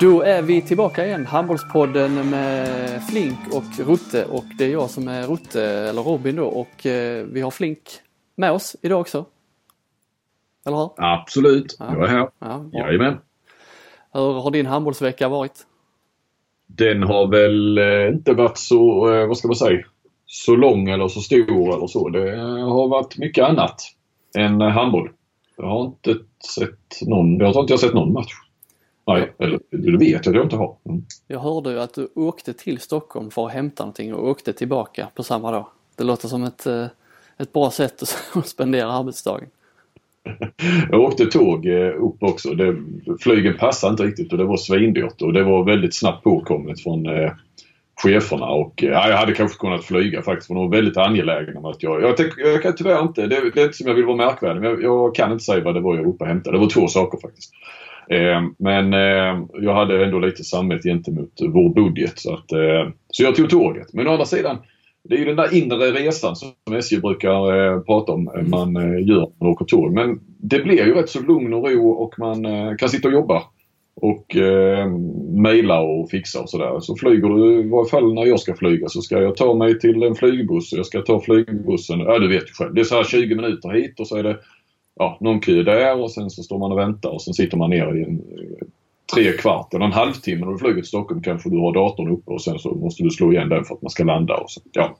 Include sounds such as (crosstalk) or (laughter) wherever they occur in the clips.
Då är vi tillbaka igen, Handbollspodden med Flink och Rutte och det är jag som är Rutte, eller Robin då och eh, vi har Flink med oss idag också. Eller hur? Absolut, Ja. jag är här. Ja, bra. Jajamän. Hur har din handbollsvecka varit? Den har väl eh, inte varit så, eh, vad ska man säga, så lång eller så stor eller så. Det eh, har varit mycket annat än handboll. Jag har inte sett någon, jag har inte sett någon match. Nej, eller det vet jag att jag inte har. Mm. Jag hörde ju att du åkte till Stockholm för att hämta någonting och åkte tillbaka på samma dag. Det låter som ett, eh, ett bra sätt att (laughs) spendera arbetsdagen. (laughs) Jag åkte tåg eh, upp också. Det, flygen passade inte riktigt och det var svindyrt och det var väldigt snabbt påkommet från eh, cheferna och eh, ja, jag hade kanske kunnat flyga faktiskt för de var väldigt angelägna om att jag... Jag, tänk, jag kan tyvärr inte, det, det är inte som jag vill vara märkvärdig men jag, jag kan inte säga vad det var jag var uppe och hämtade. Det var två saker faktiskt. Eh, men eh, jag hade ändå lite samvete gentemot vår budget så att eh, så jag tog tåget. Men å andra sidan det är ju den där inre resan som SJ brukar prata om eh, man gör när man åker tåg. Men det blir ju rätt så lugn och ro och man kan sitta och jobba och eh, mejla och fixa och sådär. Så flyger du, i varje fall när jag ska flyga, så ska jag ta mig till en flygbuss. Jag ska ta flygbussen, ja du vet ju själv. Det är så här 20 minuter hit och så är det ja, någon kö där och sen så står man och väntar och sen sitter man ner i en eh, tre kvart eller en halvtimme när du flyger till Stockholm kanske du har datorn uppe och sen så måste du slå igen den för att man ska landa. Och så, ja.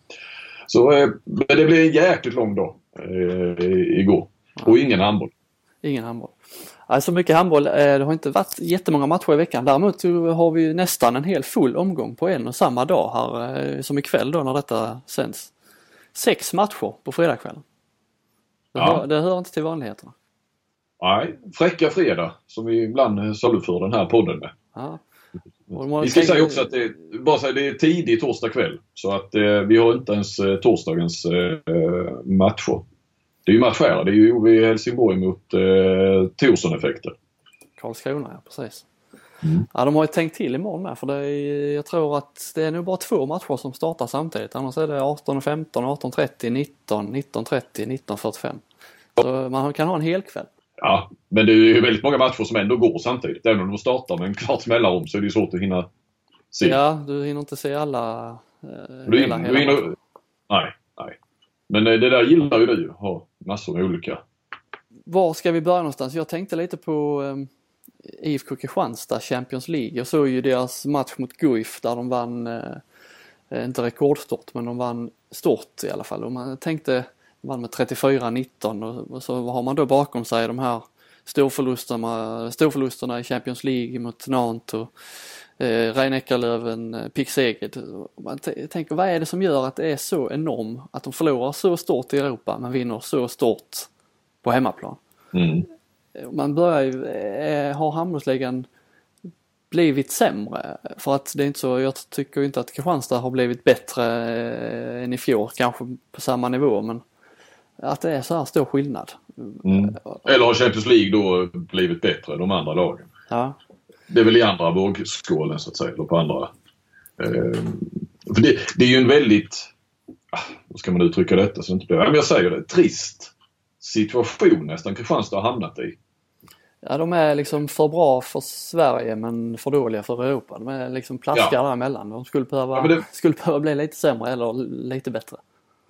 så eh, men det blev en jäkligt lång dag eh, igår. Och ingen handboll. Ingen handboll. Alltså mycket handboll, eh, det har inte varit jättemånga matcher i veckan. Däremot så har vi nästan en hel full omgång på en och samma dag här eh, som ikväll då när detta sänds. Sex matcher på fredagskvällen. Det, Ja. hör, det hör inte till vanligheterna. Nej, fräcka fredag som vi ibland eh, saluför den här podden med. Ja. Vi ska säga också att det, bara säga, det är tidig torsdag kväll. Så att eh, vi har inte ens eh, torsdagens eh, matcher. Det är ju match här. Det är ju OV Helsingborg mot eh, Torsson-effekter. Karlskrona, ja precis. Mm. Ja, de har ju tänkt till imorgon med för det är, jag tror att det är nog bara två matcher som startar samtidigt. Annars är det 18.15, 18.30, 19, 19.30, 19.45. Så man kan ha en hel kväll. Ja, men det är ju väldigt många matcher som ändå går samtidigt. Även om de startar med en kvarts mellanrum så är det ju svårt att hinna se. Ja, du hinner inte se alla. Eh, Du hela, hela du in, matchen. nej, nej. Men eh, det där gillar ju du. Ha massor med olika. Var ska vi börja någonstans? Jag tänkte lite på um, IFK Kristianstad Champions League. Jag såg ju deras match mot Guif där de vann, eh, inte rekordstort, men de vann stort i alla fall. Och man tänkte, vann med 34-19 och, så har man då bakom sig de här storförlusterna, storförlusterna i Champions League mot Nantes och eh, Rhein-Neckarlöven, eh. Och Man tänker, vad är det som gör att det är så enormt att de förlorar så stort i Europa men vinner så stort på hemmaplan? Mm. man börjar ju, eh, har handbollsligan blivit sämre? För att det är inte så, jag tycker inte att Kristianstad har blivit bättre eh, än i fjol, kanske på samma nivå men att det är så här stor skillnad. Mm. Eller har Champions League då blivit bättre än de andra lagen? Ja, Det är väl i andra vågskålen så att säga. Eller på andra. Eh, för det, det är ju en väldigt, ah, hur ska man uttrycka detta så det inte blir, ja, men jag säger det, trist situation nästan Kristianstad har hamnat i. ja de är liksom för bra för Sverige men för dåliga för Europa. De är liksom plaskar Ja. däremellan. De skulle behöva, Ja, det- skulle behöva bli lite sämre eller lite bättre.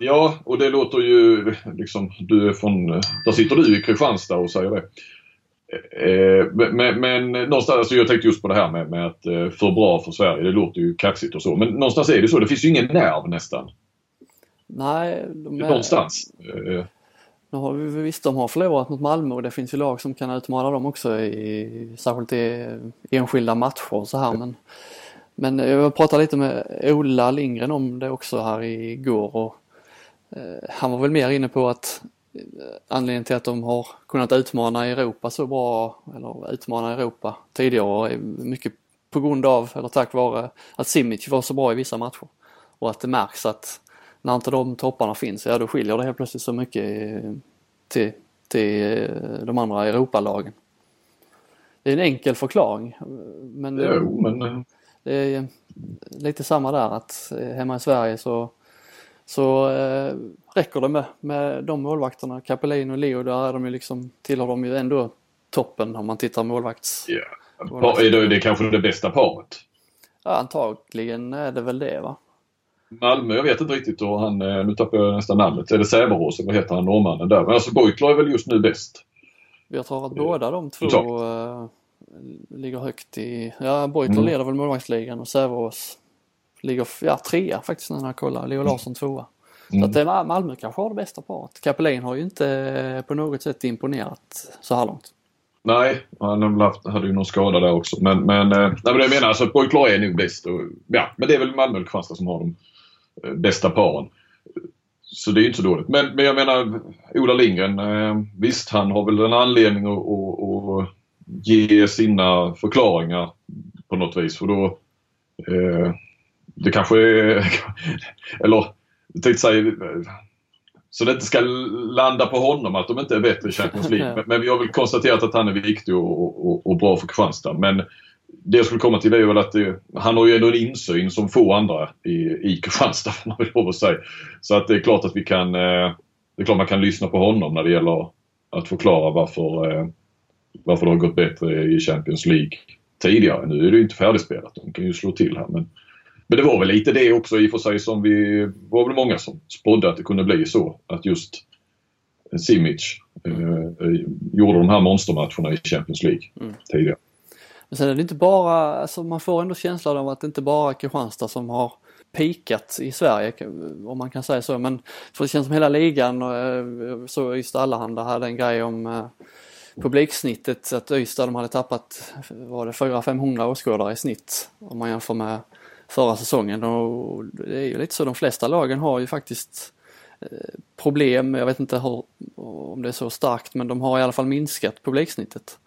Ja, och det låter ju liksom, du är från, där sitter du i Kristianstad och säger det. Eh, men, men, någonstans, alltså jag tänkte just på det här med, med att eh, för bra för Sverige, det låter ju kaxigt och så. Men någonstans är det så, det finns ju ingen nerv nästan. Nej, de är, Någonstans. Eh, Nu har vi visst, de har förlorat mot Malmö och det finns ju lag som kan utmana dem också i särskilt i enskilda matcher och så här men Men jag pratade lite med Ola Lindgren om det också här igår och han var väl mer inne på att eh, anledningen till att de har kunnat utmana Europa så bra eller utmana Europa tidigare är mycket på grund av eller tack vare att Simic var så bra i vissa matcher och att det märks att när inte de topparna finns, ja då skiljer det helt plötsligt så mycket eh, till, till eh, de andra Europalagen. Det är en enkel förklaring. Men det, jo, men eh, det är lite samma där att eh, hemma i Sverige så, så eh, räcker det med, med de målvakterna. Capelin och Leo, där är de ju liksom, tillhör de ju ändå toppen om man tittar målvakts... Ja. Är det, det är kanske det bästa paret? Ja, antagligen är det väl det va? Malmö, jag vet inte riktigt och han, eh, nu tappar jag nästan namnet. Är det Säverås vad heter han norrmannen där? Men alltså Beutler är väl just nu bäst. Jag tror att båda de två äh, ligger högt i, ja Beutler mm. leder väl målvaktsligan och Säverås ligger, ja trea faktiskt när jag kollar. Leo Larsson tvåa. Mm. Så att det, Malmö kanske har det bästa paret. Kapelin har ju inte på något sätt imponerat så här långt. Nej, han hade ju någon skada där också. Men, men, nej, men jag menar alltså Beutler är nog bäst. Och, ja, men det är väl Malmö och Kristianstad som har de Eh, bästa paren. Så det är ju inte så dåligt. Men, men jag menar Ola Lindgren, eh, visst han har väl en anledning att, att, att ge sina förklaringar på något vis. För då, eh, det kanske är, (laughs) eller jag tänkte säga, så det inte ska landa på honom att de inte är bättre i Champions League. Men, men vi har väl konstaterat att han är viktig och, och, och bra för Kristianstad. Men det jag skulle komma till är väl att det, han har ju ändå en insyn som få andra i, i Kristianstad (laughs) får man väl lov att säga. Så att det är klart att vi kan, eh, det är klart man kan lyssna på honom när det gäller att förklara varför, eh, varför det har gått bättre i Champions League tidigare. Nu är det ju inte färdigspelat, de kan ju slå till här men men det var väl lite det också i och för sig som vi var väl många som spådde att det kunde bli så. Att just Simic eh, gjorde de här monstermatcherna i Champions League mm. tidigare. Men sen är det inte bara, alltså man får ändå känslan av att det inte bara är Kristianstad som har pikat i Sverige om man kan säga så. Men för det känns som hela ligan, eh, så Ystad Allehanda hade en grej om eh, publiksnittet att Ystad de hade tappat, var det 400-500 åskådare i snitt om man jämför med förra säsongen och det är ju lite så de flesta lagen har ju faktiskt eh, problem, jag vet inte hur, om det är så starkt men de har i alla fall minskat publiksnittet.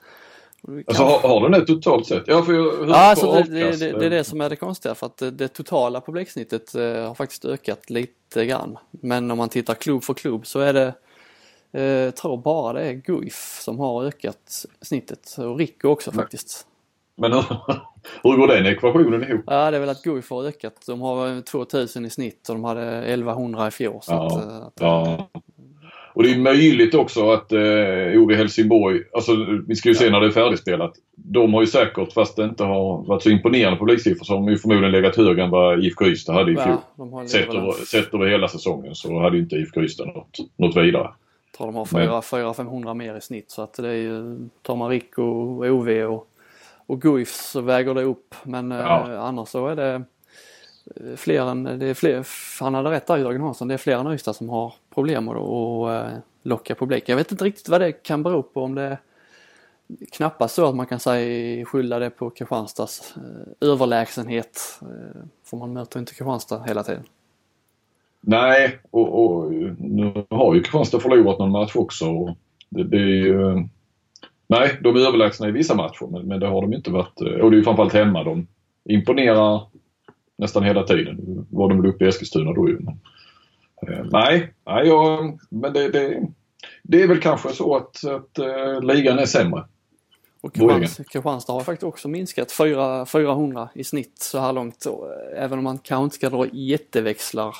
Alltså har, har den det totalt sett? Ja, för hur, ja alltså det, det, det, det, är det som är det konstiga för att det, totala publiksnittet eh, har faktiskt ökat lite grann. Men om man tittar klubb för klubb så är det, eh, tror bara det är Guif som har ökat snittet och Rico också men, faktiskt. Men (laughs) hur, går den ekvationen ihop? Ja det är väl att Guif har ökat. De har 2000 i snitt och de hade 1100 i fjol. Så ja, att, eh, att, ja. Och det är möjligt också att eh, OV Helsingborg, alltså vi ska ju se när det är färdigspelat. De har ju säkert, fast det inte har varit så imponerande publiksiffror, så har de ju förmodligen legat högre än vad IFK Ystad hade i fjol. Ja, sett, över, sett över hela säsongen så hade inte IFK Ystad något, något vidare. Jag tror de har 400-500 mer i snitt så att det är ju, tar man RIK och OV och, och Guif så väger det upp. Men eh, ja. eh, annars så är det Eh, fler än, det är fler, han hade rätt där Jörgen Hansson, det är fler än Ystad som har problem att, att eh, locka publik. Jag vet inte riktigt vad det kan bero på om det är knappast så att man kan säga skylla det på Kristianstads eh, överlägsenhet. För man möter inte Kristianstad hela tiden. Nej, och, och nu har ju Kristianstad förlorat någon match också. Och det, det är ju, nej, de är överlägsna i vissa matcher men, men det har de inte varit. Och det är ju framförallt hemma de imponerar nästan hela tiden. Var de väl uppe i Eskilstuna då ju. Men, eh, nej, nej jag, men det, det, det, är väl kanske så att, att uh, ligan är sämre. Och Kristianstad har faktiskt också minskat 4, 400 i snitt så här långt. Även om man kanske inte ska dra jätteväxlar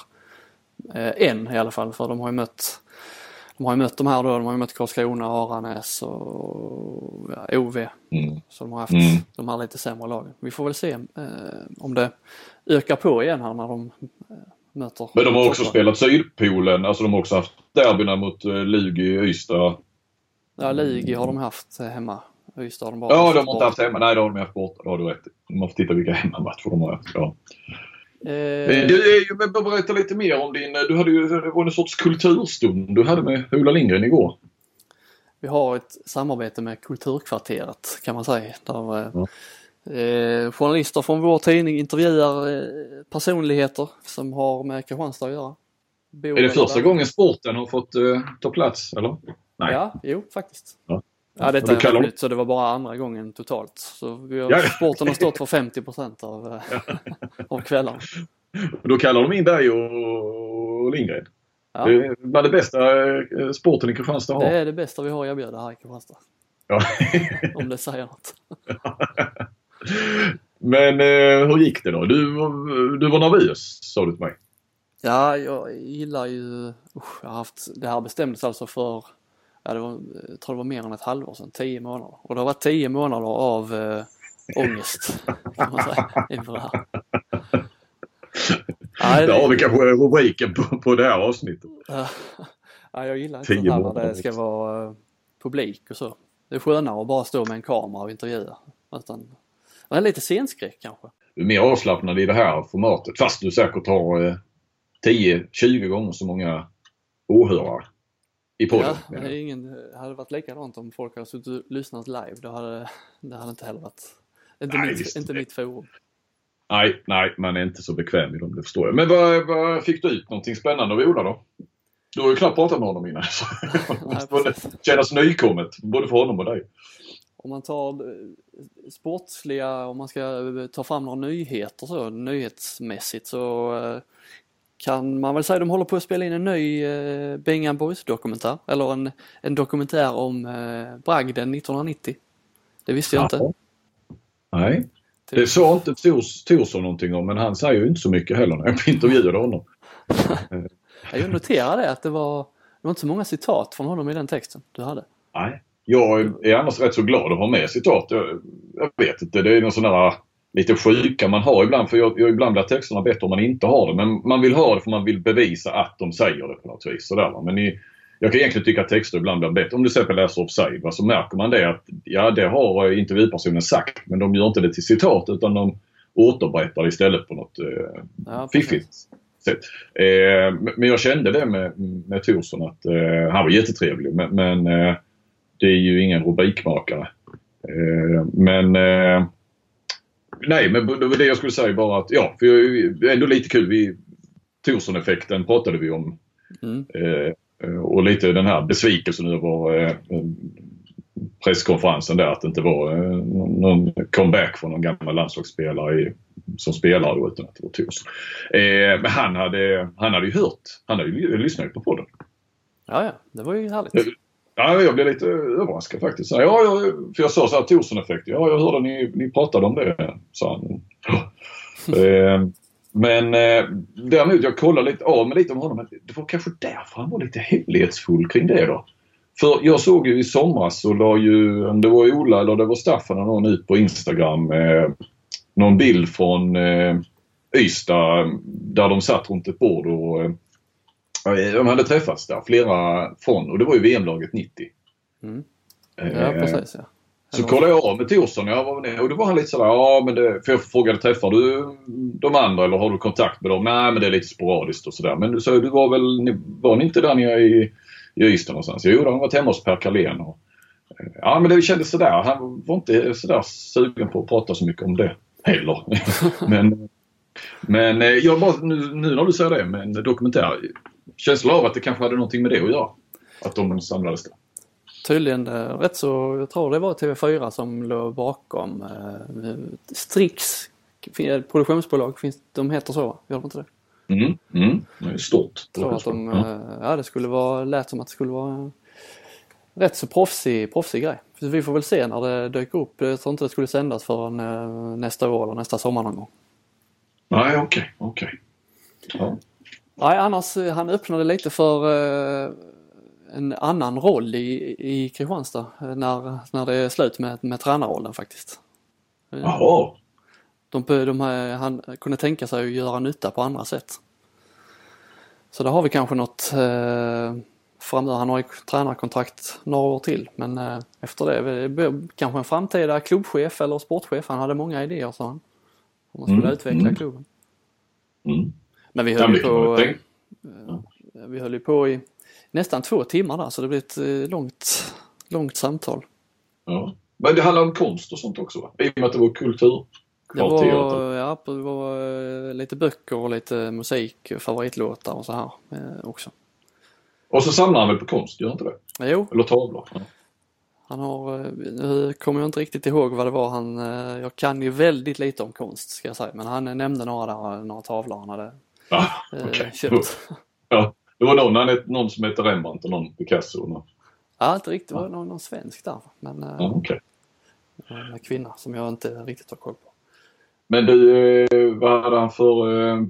eh, än i alla fall för de har ju mött de har ju mött de här då, de har ju mött Karlskrona, Aranäs och ja, OV. Mm. Så de har haft mm. de här lite sämre lagen. Vi får väl se eh, om det ökar på igen här när de eh, möter. Men de har också spelat Sydpolen, alltså de har också haft derbyna mot eh, Lugi, Ystad. Ja, Lugi har de haft eh, hemma. Ystad har de bara Ja, de har inte haft hemma. Nej, det har de haft borta. Det har du rätt har fått titta vilka hemmamatcher de har haft. Ja. Eh... Du, är ju, berätta lite mer om din, du hade ju, en sorts kulturstund du hade med Ola Lindgren igår. Vi har ett samarbete med Kulturkvarteret kan man säga. Där ja. Eh, journalister från vår tidning intervjuar eh, personligheter som har med Kristianstad att göra. Bo är det första där. gången sporten har fått eh, ta plats eller? Nej. Ja, jo faktiskt. Ja. Ja, detta är nytt så det var bara andra gången totalt. Så vi har, ja. sporten har stått för 50 procent av, ja. av kvällarna. (laughs) Då kallar de in dig och, och Lindgren? Ja. Det är det bästa eh, sporten i Kristianstad har. Det är det bästa vi har att erbjuda här i Kristianstad. Ja. (laughs) Om det säger något. (laughs) Men eh, hur gick det då? Du, du var nervös sa du till mig. Ja, jag gillar ju, usch, jag har haft, det här bestämdes alltså för, ja det var, jag tror det var mer än ett halvår sedan, tio månader. Och det har varit tio månader av eh, ångest kan man säga inför det här. Nej, det... Ja, vi kanske rubriken på, på det här avsnittet. ja, jag gillar inte det när det ska vara eh, publik och så. Det är skönare att bara stå med en kamera och intervjua. Utan, det är lite scenskräck kanske. Du är mer avslappnad i det här formatet fast du säkert har eh, 10-20 gånger så många åhörare i podden. Ja, det, är ingen, det hade varit likadant om folk hade suttit och lyssnat live. Då hade det hade inte heller varit, inte, nej, mitt, inte mitt forum. Nej, nej, man är inte så bekväm i dem, det förstår jag. Men vad, vad fick du ut någonting spännande av Ola då? Du har ju knappt pratat med honom innan. Så (laughs) (laughs) det kännas nykommet, både för honom och dig. Om man tar eh, sportsliga, om man ska eh, ta fram några nyheter så, nyhetsmässigt så eh, kan man väl säga de håller på att spela in en ny eh, Bengan Boys dokumentär, eller en, en dokumentär om eh, bragden 1990. Det visste jag inte. Nej. Det sa inte Thorsson någonting om men han säger ju inte så mycket heller när jag (laughs) intervjuade honom. (laughs) jag noterade att det var, det var inte så många citat från honom i den texten du hade. Nej. Jag är annars rätt så glad att ha med citat. Jag, jag vet inte, det är någon sån där lite sjuka man har ibland. För jag, jag, ibland blir texterna bättre om man inte har det. Men man vill ha det för man vill bevisa att de säger det på något vis. Sådär, Men i, jag kan egentligen tycka att texter ibland blir bättre. Om du till exempel läser offside så märker man det att ja, det har intervjupersonen sagt. Men de gör inte det till citat utan de återberättar istället på något eh, ja, fiffigt sätt. Eh, men jag kände det med, med Thorsson att eh, han var jättetrevlig men, men eh, det är ju ingen rubrikmakare. Eh, men eh, nej, men det var det jag skulle säga bara att ja, för är ändå lite kul. Vi, Thorsson-effekten pratade vi om. Mm. Eh, och lite den här besvikelsen över eh, presskonferensen där att det inte var eh, någon comeback från någon gammal landslagsspelare i, som spelar då utan att det var Thorsson. Eh, men han hade, han hade ju hört, han hade ju lyssnat på podden. Ja, ja, det var ju härligt. Ja, jag blev lite överraskad faktiskt. Ja, jag, för jag sa så här Thorsson-effekt. Ja, jag hörde ni, ni pratade om det, sa han. (laughs) eh, men eh, däremot, jag kollade lite av mig lite om honom. Det var kanske därför han var lite hemlighetsfull kring det då. För jag såg ju i somras så la ju, om det var Ola eller det var Staffan eller någon ut på Instagram eh, någon bild från eh, Ystad där de satt runt ett bord och eh, de hade träffats där, flera från och det var ju VM-laget 90. Mm. Eh, ja, precis ja. Så kollade jag av med Thorsson jag var med och då var han lite sådär, ja men det, för jag frågade träffar du de andra eller har du kontakt med dem? Nej men det är lite sporadiskt och sådär. Men du sa du var väl, var ni inte där nere i, i Ystad någonstans? Jo, de har varit hemma hos Per Carlén. Och, eh, ja men det kändes sådär. Han var inte sådär sugen på att prata så mycket om det heller. (laughs) men men eh, jag bara, nu, nu när du säger det med en dokumentär känsla av att det kanske hade någonting med det att göra. Att de samlades där. Tydligen eh, rätt så, jag tror det var TV4 som låg bakom eh, Strix produktionsbolag, finns, de heter så, gör de inte det? Mm, mm. Det stort. tror att de, ja. Eh, ja det skulle vara, lät som att det skulle vara rätt så proffsig, proffsig grej. Vi får väl se när det dyker upp. Jag tror inte det skulle sändas förrän eh, nästa år eller nästa sommar någon gång. Nej, okej, okay, okej. Okay. Ja. Nej, annars eh, han öppnade lite för eh, en annan roll i, i Kristianstad eh, när, när det är slut med, med tränarrollen faktiskt. Jaha. De, de, han kunde tänka sig att göra nytta på andra sätt. Så där har vi kanske något eh, framöver. Han har ju tränarkontrakt några år till men eh, efter det kanske en framtida klubbchef eller sportchef. Han hade många idéer sa han. Om man skulle mm. utveckla mm. klubben. Mm. Men vi höll ju på, ja. vi höll ju på i nästan två timmar där så det blev ett eh, långt, långt samtal. Ja. Men det handlar om konst och sånt också va? I och med att det var kultur? Det var, ja, det var eh, lite böcker och lite musik, favoritlåtar och så här eh, också. Och så samlar han väl på konst, gör inte det? Jo. Eller tavlor? Ja. Han har, nu kommer jag inte riktigt ihåg vad det var han, jag kan ju väldigt lite om konst ska jag säga, men han nämnde några där, några tavlor han hade Ah, okay. Ja, det var någon, någon som hette Rembrandt och någon Picasso. Någon. Ja, inte riktigt. Det var någon, någon svensk där. Men ja, okay. en kvinna som jag inte riktigt har koll på. Men du, eh, vad hade han för eh,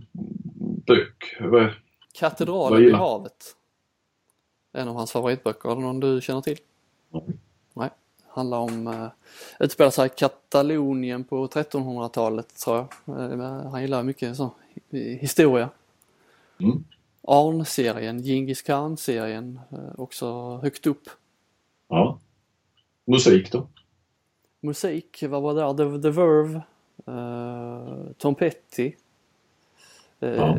bok? Katedralen vid havet. En av hans favoritböcker. Är det någon du känner till? Mm. Nej. Handlar om, utspelar sig i Katalonien på 1300-talet tror jag. Han gillar mycket så, historia. Mm. Arn-serien, Djingis Khan-serien uh, också högt upp. Ja. Musik då? Musik, vad var det? The, The Verve, uh, Tom Petty, uh, ja.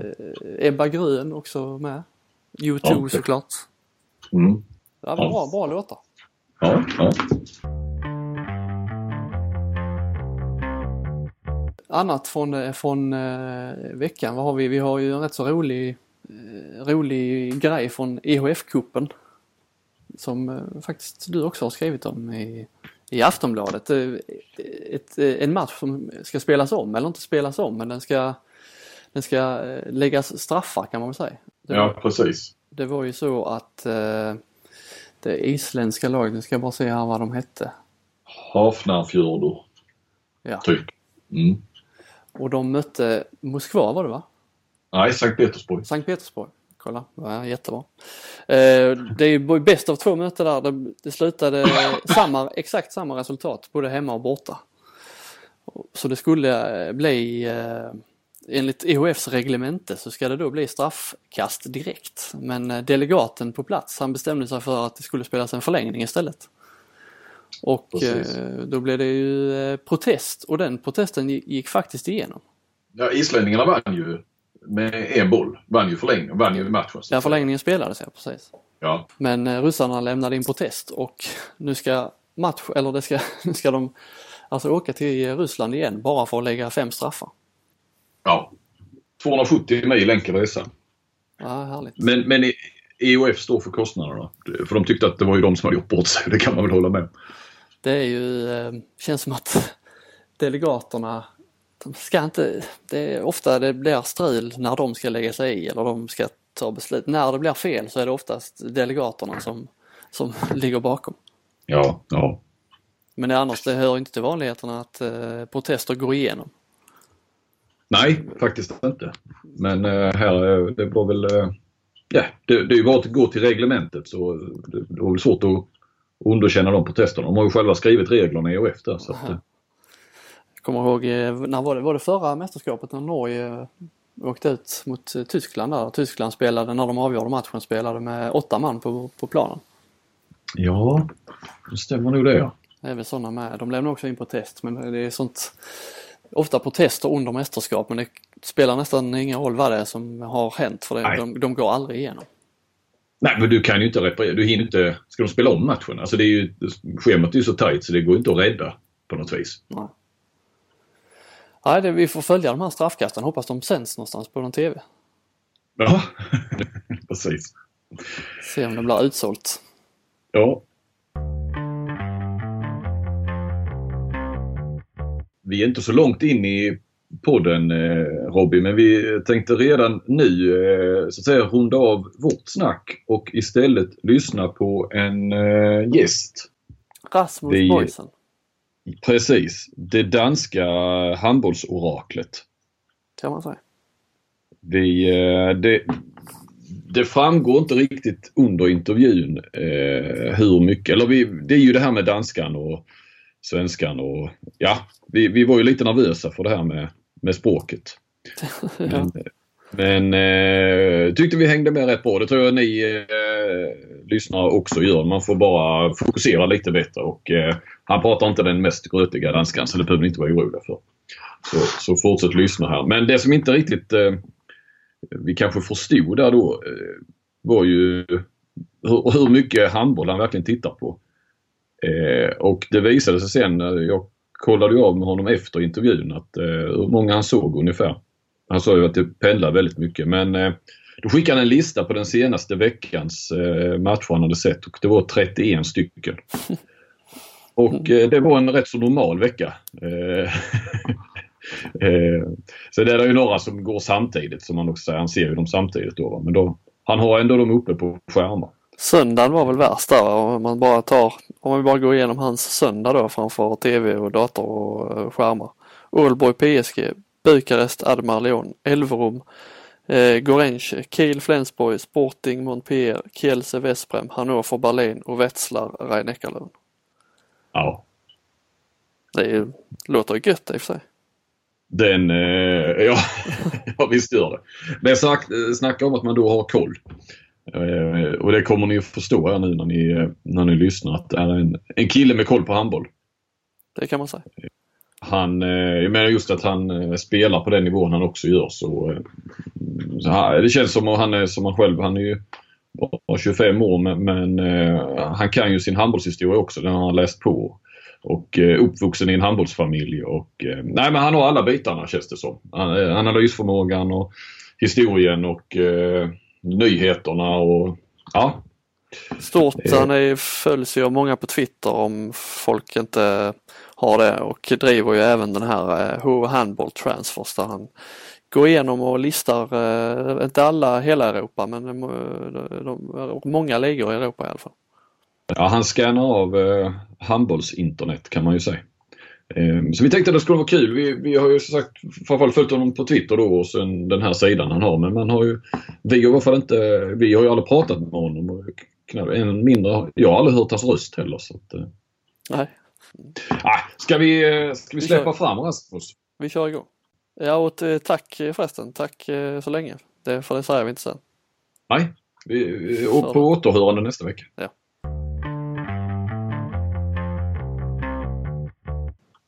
Ebba Grön också med. U2 ja, såklart. Mm. Det var ja. bra, bra låtar. Ja, ja. Annat från, från uh, veckan, vad har vi? Vi har ju en rätt så rolig, uh, rolig grej från EHF-cupen. Som faktiskt du också har skrivit om i, i Aftonbladet. Ett, en match som ska spelas om, eller inte spelas om, men den ska, den ska läggas straffar kan man väl säga. Det, ja, precis. Det var ju så att det isländska laget, nu ska jag bara se här vad de hette. Hafnarfjordur. Ja. Typ. Mm. Och de mötte Moskva var det va? Nej, Sankt Petersburg. Sankt Petersburg. Kolla, ja, jättebra. Eh, det är ju bäst av två möten där. Det, det slutade samma, exakt samma resultat både hemma och borta. Så det skulle eh, bli eh, enligt EHFs reglemente så ska det då bli straffkast direkt. Men eh, delegaten på plats han bestämde sig för att det skulle spelas en förlängning istället. Och Precis. Eh, då blev det ju eh, protest och den protesten gick faktiskt igenom. Ja, islänningarna vann ju med en boll. Vann ju förlängningen, vann ju matchen. Ja, förlängningen spelades ja, precis. Ja. Men ryssarna lämnade in protest och nu ska match, eller det ska, (laughs) nu ska de alltså åka till Ryssland igen bara för att lägga fem straffar. Ja. 270 mil enkel resa. Ja, härligt. Men, men EOF står för kostnaderna. För de tyckte att det var ju de som hade gjort bort sig. (laughs) Det kan man väl hålla med Det är ju, eh, känns som att (laughs) delegaterna de ska inte, det är ofta det blir strul när de ska lägga sig i eller de ska ta beslut. När det blir fel så är det oftast delegaterna som, som (laughs) ligger bakom. Ja, ja. Men annars, det hör inte till vanligheterna att eh, protester går igenom. Nej, faktiskt inte. Men eh, här, eh, det var väl... Eh, ja, det, det är ju bara att gå till reglementet så det, det var väl svårt att underkänna de protesterna. De har ju själva skrivit reglerna i EOF där. Så att, jag kommer ihåg, när var det, var det förra mästerskapet när Norge åkte ut mot Tyskland där. Tyskland spelade, när de avgjorde matchen, spelade med åtta man på, på planen. Ja, det stämmer nog det ja. Väl sådana med. De lämnar också in protest men det är sånt ofta protester under mästerskap men det spelar nästan ingen roll vad det är som har hänt för det, de, de går aldrig igenom. Nej men du kan ju inte reparera, du hinner inte, ska de spela om matchen? Alltså det är ju, schemat är ju så tajt så det går inte att rädda på något vis. Nej. Nej, det, vi får följa de här straffkasten. Hoppas de sänds någonstans på någon TV. Ja, (laughs) precis. Se om det blir utsålt. Ja, vi är inte så långt in i podden eh, Robin, men vi tänkte redan nu eh, så att säga runda av vårt snack och istället lyssna på en eh, gäst. Rasmus vi, Boysen. Precis. Det danska handbollsoraklet. Kan man säga. Vi, det, det framgår inte riktigt under intervjun eh, hur mycket, eller vi, det är ju det här med danskan och svenskan och ja, vi, vi var ju lite nervösa för det här med, med språket. (laughs) ja. Men, men eh, tyckte vi hängde med rätt bra. Det tror jag ni eh, lyssnare också gör. Man får bara fokusera lite bättre och eh, han pratar inte den mest grötiga danskan så det behöver ni inte vara oroliga för. Så, så fortsätt lyssna här. Men det som inte riktigt eh, vi kanske förstod där då eh, var ju hur, hur mycket handboll han verkligen tittar på. Eh, och det visade sig sen, jag kollade ju av med honom efter intervjun, att eh, hur många han såg ungefär. Han sa ju att det pendlar väldigt mycket men eh, då skickade han en lista på den senaste veckans eh, matcher han hade sett och det var 31 stycken. (laughs) Och eh, det var en rätt så normal vecka. Eh, (laughs) eh, så det är ju några som går samtidigt som man också säger. Han ser ju dem samtidigt då. Men då, han har ändå dem uppe på skärmar. Söndagen var väl värst där om man bara tar, om man bara går igenom hans söndag då framför tv och dator och uh, skärmar. Ålborg PSG, Bukarest, Admar Leon, Elverum, eh, Gorenje, Kiel Flensborg, Sporting Montpellier, Kielce Vesprem, Hannover Berlin och Wetzlar Rhein-Neckarlund. Ja. Det är, låter ju gött i och för sig. Den, eh, ja, (laughs) ja visst gör det. Det snack, snackar om att man då har koll. Eh, och det kommer ni att förstå här nu när ni, när ni lyssnar att det är en, en kille med koll på handboll. Det kan man säga. Han, eh, jag menar just att han eh, spelar på den nivån han också gör så, eh, så här, det känns som att han är som han själv. Han är ju bara 25 år men, men eh, han kan ju sin handbollshistoria också. Den har han läst på. Och eh, uppvuxen i en handbollsfamilj och eh, nej men han har alla bitarna känns det som. Analysförmågan och historien och nyheterna och ja. Stort. Han är, följs ju av många på Twitter om folk inte har det och driver ju även den här Who Handball Transfers där han går igenom och listar, eh, inte alla hela Europa men de, de, många ligor i Europa i alla fall. Ja, han scannar av eh, handbollsinternet kan man ju säga. Eh, så vi tänkte att det skulle vara kul. Vi, vi har ju sagt framförallt följt honom på Twitter då och sen den här sidan han har. Men man har ju, vi har i inte, vi har ju aldrig pratat med honom. Och knappt, än mindre, jag har aldrig hört hans röst heller. Så att, eh. Nej. Ah, ska vi, eh, ska vi släppa vi fram Rasmus? Vi kör igång. Ja, och tack förresten. Tack eh, så länge. Det, för det säger vi inte sen. Nej, vi, och på återhörande nästa vecka. Ja.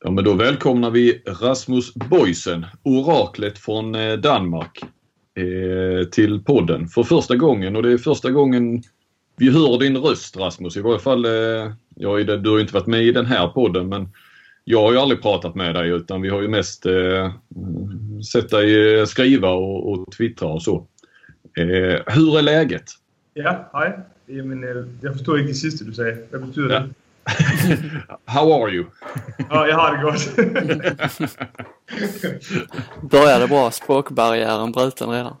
Ja, men då välkomnar vi Rasmus Boysen, oraklet från eh, Danmark, eh, till podden för första gången och det är första gången vi hör din röst Rasmus. I varje fall, eh, ja, du har inte varit med i den här podden men jag har ju aldrig pratat med dig utan vi har ju mest eh, sett dig skriva och, och twittra och så. Eh, hur är läget? Ja, hej. Jag förstår inte det sista du säger. Vad betyder ja. det? (laughs) How are you? ja, jag har det gott. (laughs) Började bra. Språkbarriären bruten redan.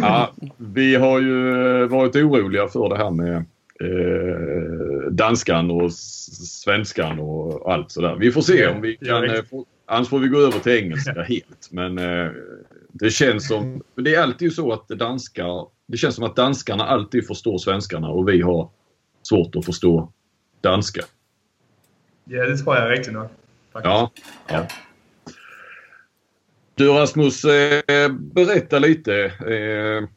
ja, vi har ju varit oroliga för det här med eh, danskan och svenskan och allt sådär. Vi får se om vi kan... Eh, få, annars får vi gå över till engelska helt. Men eh, det känns som... Det är alltid så att danskar... Det känns som att danskarna alltid förstår svenskarna och vi har svårt att förstå danska. Ja, det tror jag riktigt nog. Ja, ja. Du Rasmus, eh, berätta lite. Eh,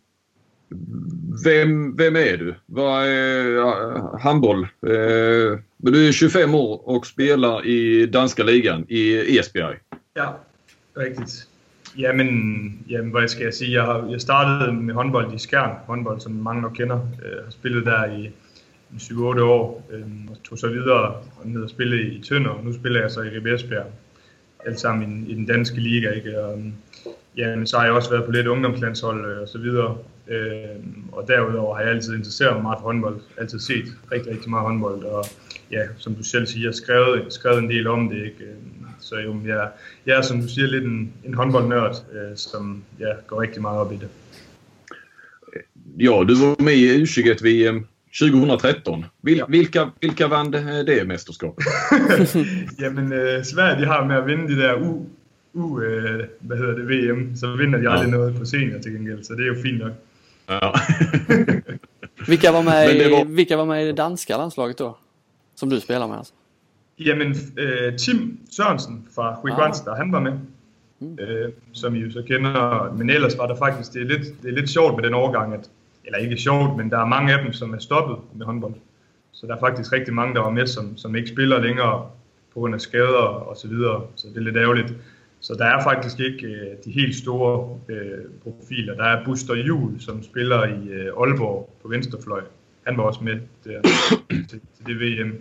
vem, vem är du? Vad är handboll? Eh, du är 25 år och spelar i danska ligan i Esbjerg. Ja, riktigt. Jamen, jamen, hvad skal jeg sige? Jeg, har, jeg startede med håndbold i Skjern, håndbold som mange nok kender. Jeg har spillet der i 7-8 år, øh, og tog så videre ned og spillede i Tønder, nu spiller jeg så i Ribe Esbjerg. Alt sammen i, i den danske liga, ikke? Og, jamen, så har jeg også været på lidt ungdomslandshold øh, og så videre. Øh, og derudover har jeg altid interesseret mig meget for håndbold, altid set rigtig, rigtig meget håndbold, og ja, som du selv siger, skrevet, skrevet en del om det, ikke? Så jo, jeg, jeg er, som du siger, lidt en, en håndboldnørd, øh, som ja, går rigtig meget op i det. Ja, du var med i U21-VM 2013. Vil, ja. vilka, vilka vann det mästerskapet? (laughs) Jamen, øh, Sverige de har med at vinde de der U, U øh, hvad hedder det, VM, så vinder de aldrig ja. noget på senior til gengæld, så det er jo fint nok. Ja. (laughs) vilka, var med i, var... vilka var med i det danska landslaget då? Som du spelar med alltså? Jamen, øh, Tim Sørensen fra Kristianstad, ah. han var med. Mm. Øh, som I jo så kender. Men ellers var der faktisk, det er, lidt, det er lidt sjovt med den overgang, at, eller ikke sjovt, men der er mange af dem, som er stoppet med håndbold. Så der er faktisk rigtig mange, der var med, som, som ikke spiller længere på grund af skader og så videre. Så det er lidt ærgerligt. Så der er faktisk ikke øh, de helt store øh, profiler. Der er Buster Jul, som spiller i øh, Aalborg på venstrefløj. Han var også med der, til, til det VM.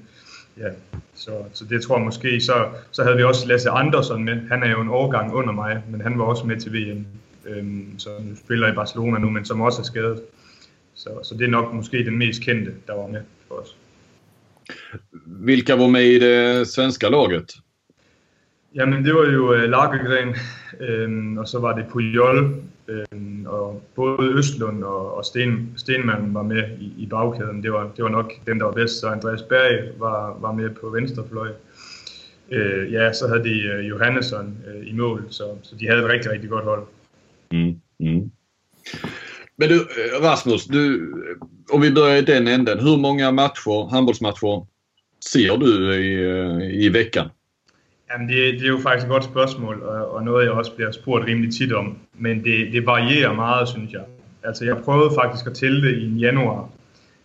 Ja, så, så det tror jeg måske. Så, så havde vi også Lasse Andersson med. Han er jo en årgang under mig, men han var også med til VM. Øhm, som spiller i Barcelona nu, men som også er skadet. Så, så det er nok måske den mest kendte, der var med for os. Vilka var med i det svenska laget? Jamen, det var jo uh, Lagergren, og så var det Pujol, og både Østlund og, og Sten, Stenmann var med i, i bagkæden. Det var, det var nok dem, der var bedst. Så Andreas Berg var, var med på venstrefløj. Øh, ja, så havde de uh, Johannesson i mål, så, så de havde et rigtig, rigtig godt hold. Mm, mm. Men du, eh, Rasmus, du, eh, om vi börjar i den änden. Hur många matcher, handbollsmatcher ser du i, eh, i veckan? Jamen det, det er jo faktisk et godt spørgsmål, og, og noget jeg også bliver spurgt rimelig tit om. Men det, det varierer meget, synes jeg. Altså jeg prøvede faktisk at tælle det i januar,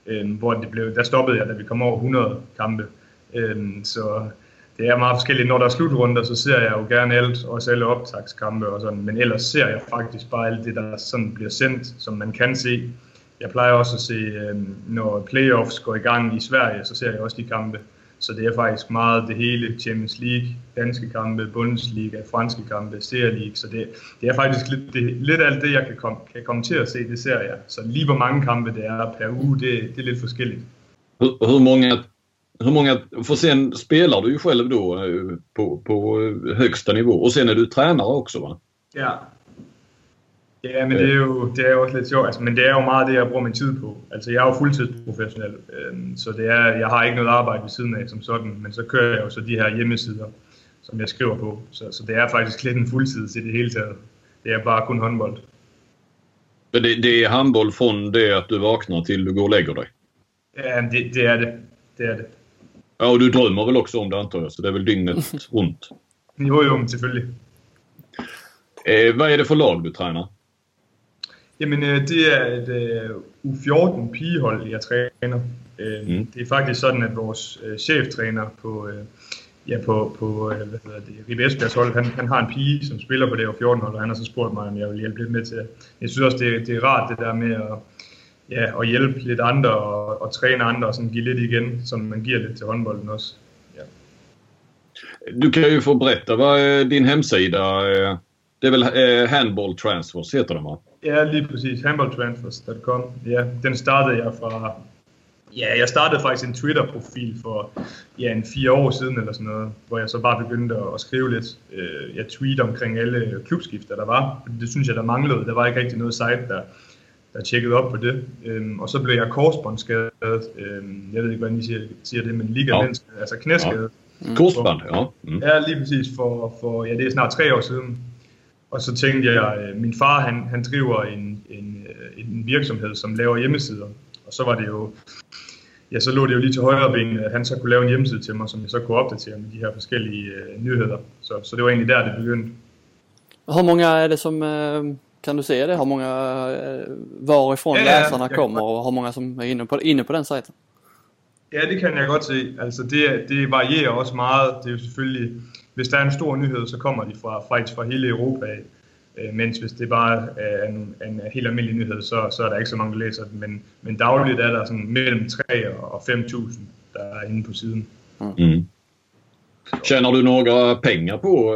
øh, hvor det blev, der stoppede jeg, da vi kom over 100 kampe. Øh, så det er meget forskelligt. Når der er slutrunder, så ser jeg jo gerne alt, også alle optagskampe og sådan. Men ellers ser jeg faktisk bare alt det, der sådan bliver sendt, som man kan se. Jeg plejer også at se, når playoffs går i gang i Sverige, så ser jeg også de kampe. Så det er faktisk meget det hele. Champions League, danske kampe, Bundesliga, franske kampe, Serie League. Så det, det er faktisk lidt, det, lidt alt det, jeg kan, kom, kan komme til at se, det ser jeg. Så lige hvor mange kampe det er per uge, det, det er lidt forskelligt. Hur, hur, många, hur många, för sen spelar du ju själv då eh, på, på högsta nivå och sen är du tränare också va? Ja, Ja, men det er jo, det er jo også lidt sjovt. Altså, men det er jo meget det, jeg bruger min tid på. Altså, jeg er jo fuldtidsprofessionel, øh, så det er, jeg har ikke noget arbejde ved siden af som sådan, men så kører jeg jo så de her hjemmesider, som jeg skriver på. Så, så det er faktisk lidt en fuldtid til det hele taget. Det er bare kun håndbold. Men det, det är handboll från det att du vaknar till du går och lägger dig? Ja, det, det är det. Det är det. Ja, och du drömmer väl också om det antar jag, så det är väl dygnet (laughs) runt? Jo, jo, selvfølgelig. Eh, vad är det för lag du tränar? Jamen, øh, det er et øh, U14 pigehold, jeg træner. Øh, mm. Det er faktisk sådan, at vores øh, cheftræner på, øh, ja, på, på øh, hvad hedder det, Ribe Esbjergs hold, han, han har en pige, som spiller på det U14-hold, og han har så spurgt mig, om jeg vil hjælpe lidt med til det. Jeg synes også, det, det er rart det der med at, ja, at hjælpe lidt andre og, og træne andre og sådan give lidt igen, som man giver lidt til håndbolden også. Ja. Du kan ju få berätta vad din hemsida. Det är väl eh, Handball Transfers heter den va? Ja, lige præcis. Handballtransfers.com. Ja, den startede jeg fra... Ja, jeg startede faktisk en Twitter-profil for ja, en fire år siden eller sådan noget, hvor jeg så bare begyndte at skrive lidt. Øh, jeg tweet omkring alle klubskifter, der var. Det synes jeg, der manglede. Der var ikke rigtig noget site, der, der tjekkede op på det. Øhm, og så blev jeg korsbåndsskadet. Øhm, jeg ved ikke, hvordan I siger, siger det, men ligaments, ja. altså knæskadet. Ja. Korsbånd, ja. Mm. Ja, lige præcis. For, for, ja, det er snart tre år siden. Og så tænkte jeg, øh, min far han, han driver en, en, øh, en virksomhed, som laver hjemmesider. Og så var det jo, ja, så lå det jo lige til højre ben, at han så kunne lave en hjemmeside til mig, som jeg så kunne opdatere med de her forskellige uh, nyheder. Så, så det var egentlig der, det begyndte. Hur många är det som, kan du se det? Hur många, varifrån ja, läsarna kommer och hur många som är inne på, inne på den sajten? Ja, det kan jeg godt se. Altså det, det varierer også meget. Det er jo selvfølgelig hvis der er en stor nyhed, så kommer de fra, faktisk fra hele Europa af. Øh, mens hvis det bare er en, en helt almindelig nyhed, så, så er der ikke så mange, der læser den. Men, men dagligt er der sådan mellem 3 og 5.000, der er inde på siden. Mm. Tjänar du några pengar på?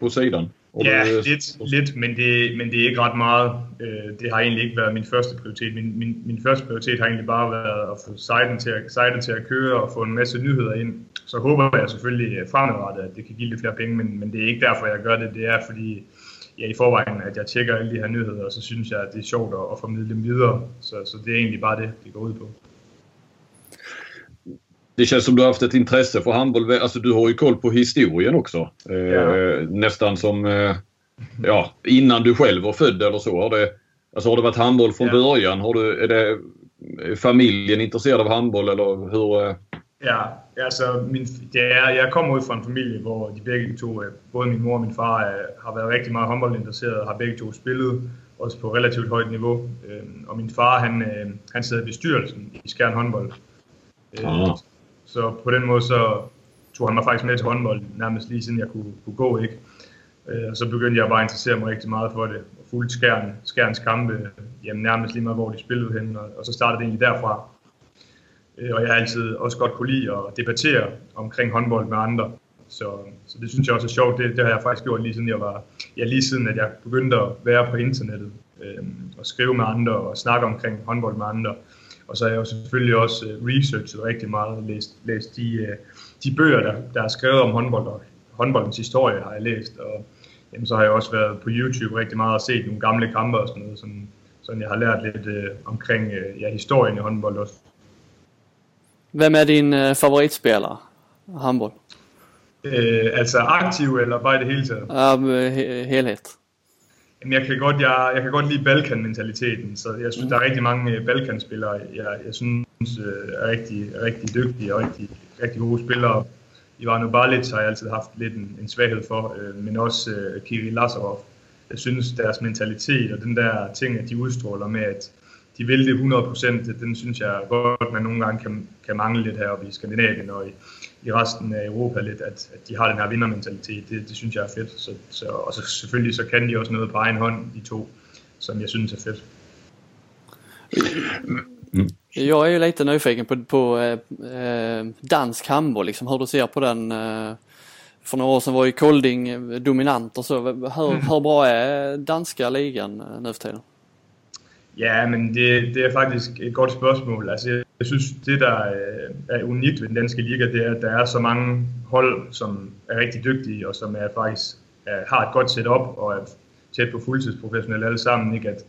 På sidan? Ja, lidt, lidt men, det, men det er ikke ret meget. Øh, det har egentlig ikke været min første prioritet. Min, min, min første prioritet har egentlig bare været at få siden til, at, siden til at køre og få en masse nyheder ind. Så håber jeg selvfølgelig fremadrettet, at det kan give lidt flere penge, men, men det er ikke derfor, jeg gør det. Det er fordi, ja, i forvejen, at jeg tjekker alle de her nyheder, og så synes jeg, at det er sjovt at, at formidle dem videre. Så, så det er egentlig bare det, det går ud på. Det känns som du har haft ett intresse för handboll. Alltså du har ju koll på historien också. Eh, ja. Nästan som eh, ja, innan du själv var född eller så. Har det, alltså har det varit handboll från ja. början? Har du, är det familjen intresserad av handboll eller hur? Eh? Ja, alltså min, det är, jag kommer ut från en familj hvor de begge to, eh, både min mor och min far, har varit riktigt meget håndboldinteresserede og har begge to spillet også på relativt højt niveau. Og min far, han, han sidder i bestyrelsen i Skjern håndbold. Ah. Så på den måde så tog han mig faktisk med til håndbold, nærmest lige siden jeg kunne, kunne gå, ikke? Øh, og så begyndte jeg bare at interessere mig rigtig meget for det, og fulgte skærn, skærens kampe, jamen nærmest lige meget, hvor de spillede hen, og, og så startede det egentlig derfra. Øh, og jeg har altid også godt kunne lide at debattere omkring håndbold med andre, så, så det synes jeg også er sjovt. Det, det har jeg faktisk gjort lige siden jeg var, ja, lige siden at jeg begyndte at være på internettet. øh, og skrive med andre og snakke omkring håndbold med andre. Og så har jeg jo selvfølgelig også øh, researchet rigtig meget, læst, læst de, øh, de bøger, der, der er skrevet om håndbold, og håndboldens historie har jeg læst, og jamen, så har jeg også været på YouTube rigtig meget og set nogle gamle kampe og sådan noget, sådan, sådan jeg har lært lidt øh, omkring øh, ja, historien i håndbold også. Hvem är din øh, favoritspelare handboll? Øh, altså aktiv eller bare i det hele taget? Med he- helhet. Men jeg kan godt, jeg, jeg kan godt lide Balkan-mentaliteten, så jeg synes, mm. der er rigtig mange øh, Balkan-spillere, jeg, jeg synes øh, er rigtig, rigtig dygtige og rigtig, rigtig gode spillere. Ivano Balic har jeg altid haft lidt en, en svaghed for, øh, men også øh, Kirill Lazarov. Jeg synes, deres mentalitet og den der ting, at de udstråler med, at de vil det 100%, den synes jeg godt, man nogle gange kan, kan mangle lidt heroppe i Skandinavien og i, i resten af Europa lidt, at, at de har den her vindermentalitet. Det, det synes jeg er fedt. Så, så, og så selvfølgelig så kan de også noget på egen hånd, de to, som jag syns är fedt. Jag är ju lite nyfiken på, på eh, eh, dansk handboll, liksom, hur du ser på den. Eh, för några år sedan var ju Kolding dominant och så. Hur, hur bra är danska ligan eh, nu för tiden? Ja, men det, det er faktisk et godt spørgsmål. Altså, jeg, jeg synes, det der øh, er unikt ved den danske liga, det er, at der er så mange hold, som er rigtig dygtige, og som er faktisk er, har et godt setup og er tæt på fuldtidsprofessionelle alle sammen. Ikke? At,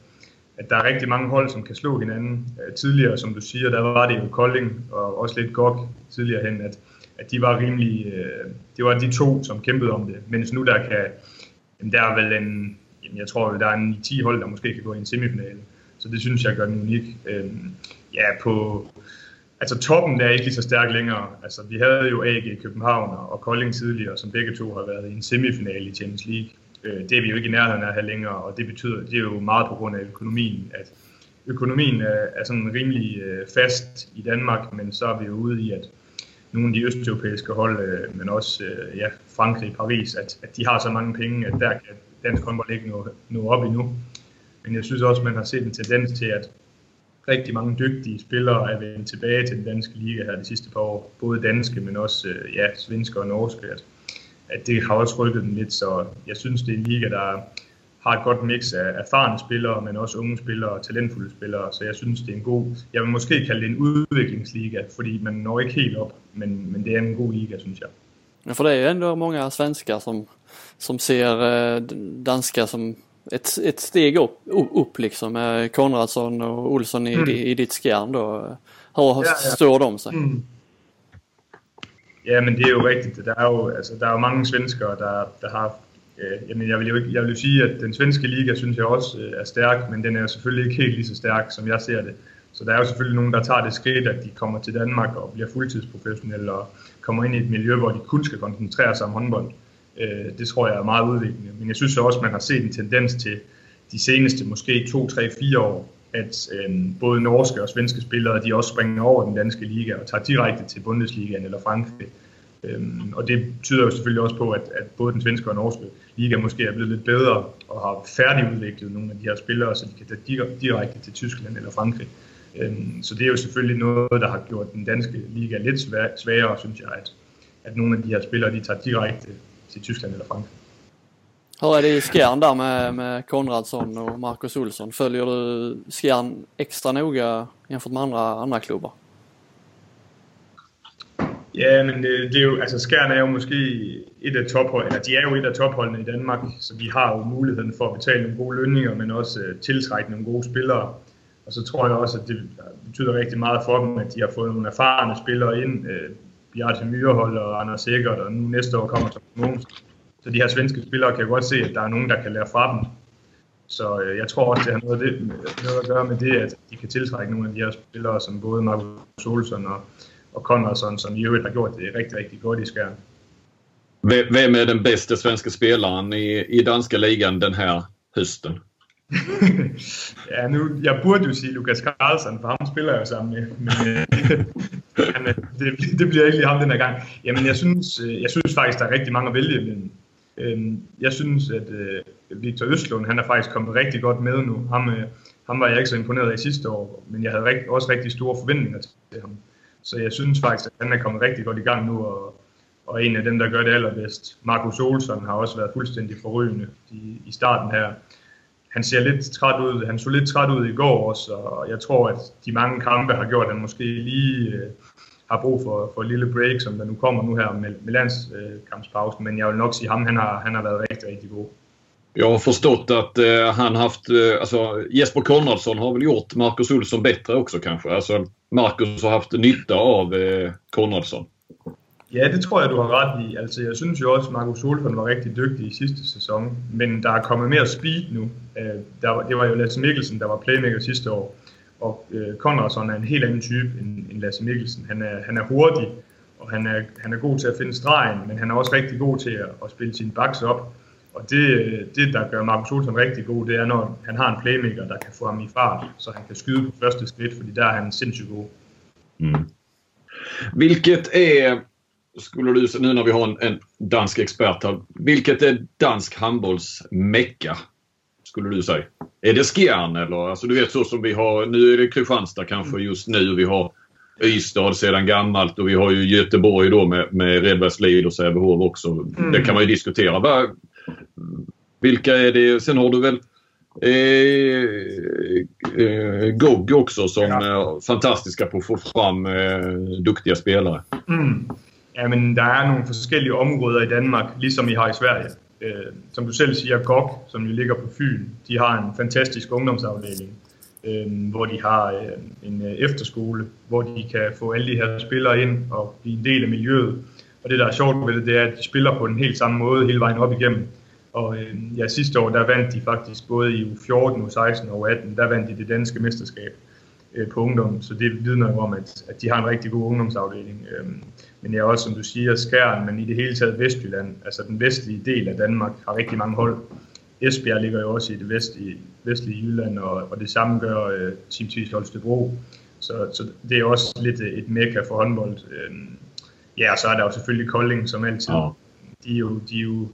at der er rigtig mange hold, som kan slå hinanden. Øh, tidligere, som du siger, der var det jo Kolding og også lidt GOG tidligere hen, at, at de var rimelig, øh, det var de to, som kæmpede om det. Mens nu der kan, der er vel en, jeg tror, der er en 10 hold, der måske kan gå i en semifinale. Så det synes jeg gør den unik. Øhm, ja, på, altså toppen der er ikke lige så stærk længere. Altså vi havde jo AG i København og Kolding tidligere, som begge to har været i en semifinale i Champions League. Øh, det er vi jo ikke i nærheden af her længere, og det betyder, det er jo meget på grund af økonomien, at økonomien er, er sådan rimelig øh, fast i Danmark, men så er vi jo ude i, at nogle af de østeuropæiske hold, øh, men også øh, ja, Frankrig, Paris, at, at de har så mange penge, at der kan dansk håndbold ikke nå, nå op endnu. Men jeg synes også, man har set en tendens til, at rigtig mange dygtige spillere er vendt tilbage til den danske liga her de sidste par år. Både danske, men også øh, ja, svenske og norske. At, at det har også rykket den lidt, så jeg synes, det er en liga, der har et godt mix af erfarne spillere, men også unge spillere og talentfulde spillere. Så jeg synes, det er en god, jeg vil måske kalde det en udviklingsliga, fordi man når ikke helt op, men, men det er en god liga, synes jeg. Ja, för det är ju ändå många svenskar som, som ser eh, danska som ett, ett steg upp, upp liksom med Konradsson och Olsson i, mm. i, i ditt skärn då. Hur ja, ja. står de sig? Mm. Ja, men det er jo rigtigt. Der er jo, altså, der er jo mange svenskere, der, der har øh, jamen, jeg vil jo ikke, jeg vil jo sige, at den svenske liga synes jeg også øh, er stærk, men den er jo selvfølgelig ikke helt lige så stærk, som jeg ser det. Så der er jo selvfølgelig nogen, der tager det skridt, at de kommer til Danmark og bliver fuldtidsprofessionelle og kommer ind i et miljø, hvor de kun skal koncentrere sig om håndbold. Øh, det tror jeg er meget udviklende. Men jeg synes også, man har set en tendens til de seneste måske 2, 3, 4 år, at øh, både norske og svenske spillere, de også springer over den danske liga og tager direkte til Bundesligaen eller Frankrig. Øhm, og det tyder jo selvfølgelig også på, at, at både den svenske og norske liga måske er blevet lidt bedre og har færdigudviklet nogle af de her spillere, så de kan tage direkte til Tyskland eller Frankrig. Øhm, så det er jo selvfølgelig noget, der har gjort den danske liga lidt sværere, synes jeg, at, at nogle af de her spillere, de tager direkte till Tyskland eller Frankrig. Hur är det i Skjern där med, med Konradsson och Marcus Olsson? Följer du Skjern extra noga jämfört med andra, andra klubbar? Ja, men det, det er jo, altså Skjern er jo måske et af topholdene, eller de er jo et af topholdene i Danmark, så vi har jo muligheden for at betale nogle gode lønninger, men også uh, tiltrække nogle gode spillere. Og så tror jeg også, at det betyder rigtig meget for dem, at de har fået nogle erfarne spillere ind. Uh, Bjarte Myrehold og Anders Sikkert, og nu næste år kommer nogen. Så de her svenske spillere kan godt se, at der er nogen, der kan lære fra dem. Så øh, jeg tror også, det har noget, det, noget at gøre med det, at de kan tiltrække nogle af de her spillere, som både Markus Olsson og, og Konradsson, som i øvrigt har gjort det rigtig, rigtig godt i skærmen. Vem är den bästa svenska spelaren i, i danska ligan den här hösten? (laughs) ja, nu, jeg burde jo sige Lukas Carlsen, for ham spiller jeg jo sammen med, men øh, det, det bliver ikke lige ham den her gang. Jamen, jeg synes, øh, jeg synes faktisk, der er rigtig mange at vælge men øh, jeg synes, at øh, Victor Østlund, han er faktisk kommet rigtig godt med nu. Ham, øh, ham var jeg ikke så imponeret af sidste år, men jeg havde rigt, også rigtig store forventninger til ham. Så jeg synes faktisk, at han er kommet rigtig godt i gang nu, og, og en af dem, der gør det allerbedst. Markus Olsson har også været fuldstændig forrygende i, i starten her han ser lidt træt ud. Han så lidt træt ud i går også, og jeg tror, at de mange kampe har gjort, at han måske lige øh, har brug for, for et lille break, som der nu kommer nu her med, med landskampspausen. Men jeg vil nok sige, at ham han har, han har været rigtig, rigtig god. Jag har förstått att eh, han haft, eh, alltså Jesper Konradsson har väl gjort Marcus Olsson bättre också kanske. Alltså Marcus har haft nytta av eh, Konradsson. Ja, det tror jeg, du har ret i. Altså, jeg synes jo også, at Markus Olsson var rigtig dygtig i sidste sæson, men der er kommet mere speed nu. Øh, der var, det var jo Lasse Mikkelsen, der var playmaker sidste år, og øh, Konradsson er en helt anden type end, end Lasse Mikkelsen. Han er, han er hurtig, og han er, han er god til at finde stregen, men han er også rigtig god til at, at spille sine backs op. Og det, det, der gør Markus Olsson rigtig god, det er, når han har en playmaker, der kan få ham i fart, så han kan skyde på første skridt, fordi der er han sindssygt god. Mm. Vilket är skulle du nu när vi har en, en dansk expert här. Vilket är dansk handbollsmecka? Skulle du säga? Är det Skjern eller? Alltså du vet så som vi har, nu är det Kristianstad kanske just nu. Vi har Ystad sedan gammalt och vi har ju Göteborg då med, med Redbergslid och Sävehof också. Mm. Det kan man ju diskutera. Va, vilka är det? Sen har du väl eh, eh, Gogg också som ja. är fantastiska på att få fram eh, duktiga spelare. Mm. Jamen, der er nogle forskellige områder i Danmark, ligesom I har i Sverige. Øh, som du selv siger, GOG, som jo ligger på Fyn, de har en fantastisk ungdomsafdeling, øh, hvor de har øh, en øh, efterskole, hvor de kan få alle de her spillere ind og blive en del af miljøet. Og det, der er sjovt ved det, det er, at de spiller på den helt samme måde hele vejen op igennem. Og øh, ja, sidste år, der vandt de faktisk både i U14, U16 og U18, der vandt de det danske mesterskab øh, på ungdom. Så det vidner jo om, at, at de har en rigtig god ungdomsafdeling. Øh, men jeg er også, som du siger, Skjern, men i det hele taget Vestjylland, altså den vestlige del af Danmark, har rigtig mange hold. Esbjerg ligger jo også i det vestlige, vestlige Jylland, og, og det samme gør øh, Team Tvis Holstebro. Så, så det er også lidt et mekka for håndbold. Øhm, ja, og så er der jo selvfølgelig Kolding, som altid. Ja. De er jo, de er jo,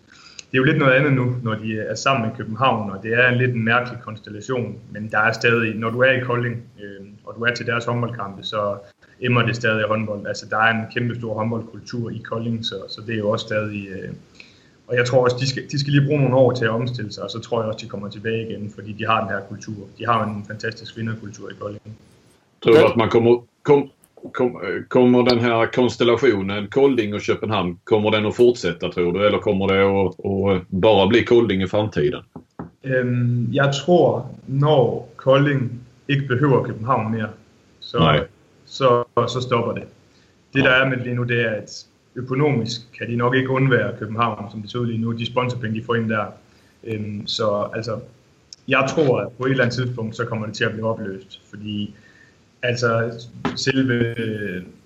det er jo lidt noget andet nu, når de er sammen med København, og det er en lidt en mærkelig konstellation, men der er stadig, når du er i Kolding, øh, og du er til deres håndboldkampe, så emmer det stadig håndbold. Altså, der er en kæmpe stor håndboldkultur i Kolding, så, så det er jo også stadig... Øh, og jeg tror også, de skal, de skal lige bruge nogle år til at omstille sig, og så tror jeg også, de kommer tilbage igen, fordi de har den her kultur. De har en fantastisk vinderkultur i Kolding. Tror du man kommer, kom, kom, kommer den här konstellationen Kolding och Köpenhamn, kommer den att fortsätta tror du? Eller kommer det att, att bara bli Kolding i framtiden? Øhm, jeg tror, når Kolding ikke behøver København mere, så, Nej så, så stopper det. Det der er med lige nu, det er, at økonomisk kan de nok ikke undvære København, som det ser ud lige nu. De sponsorpenge, de får ind der. Øhm, så altså, jeg tror, at på et eller andet tidspunkt, så kommer det til at blive opløst. Fordi altså, selve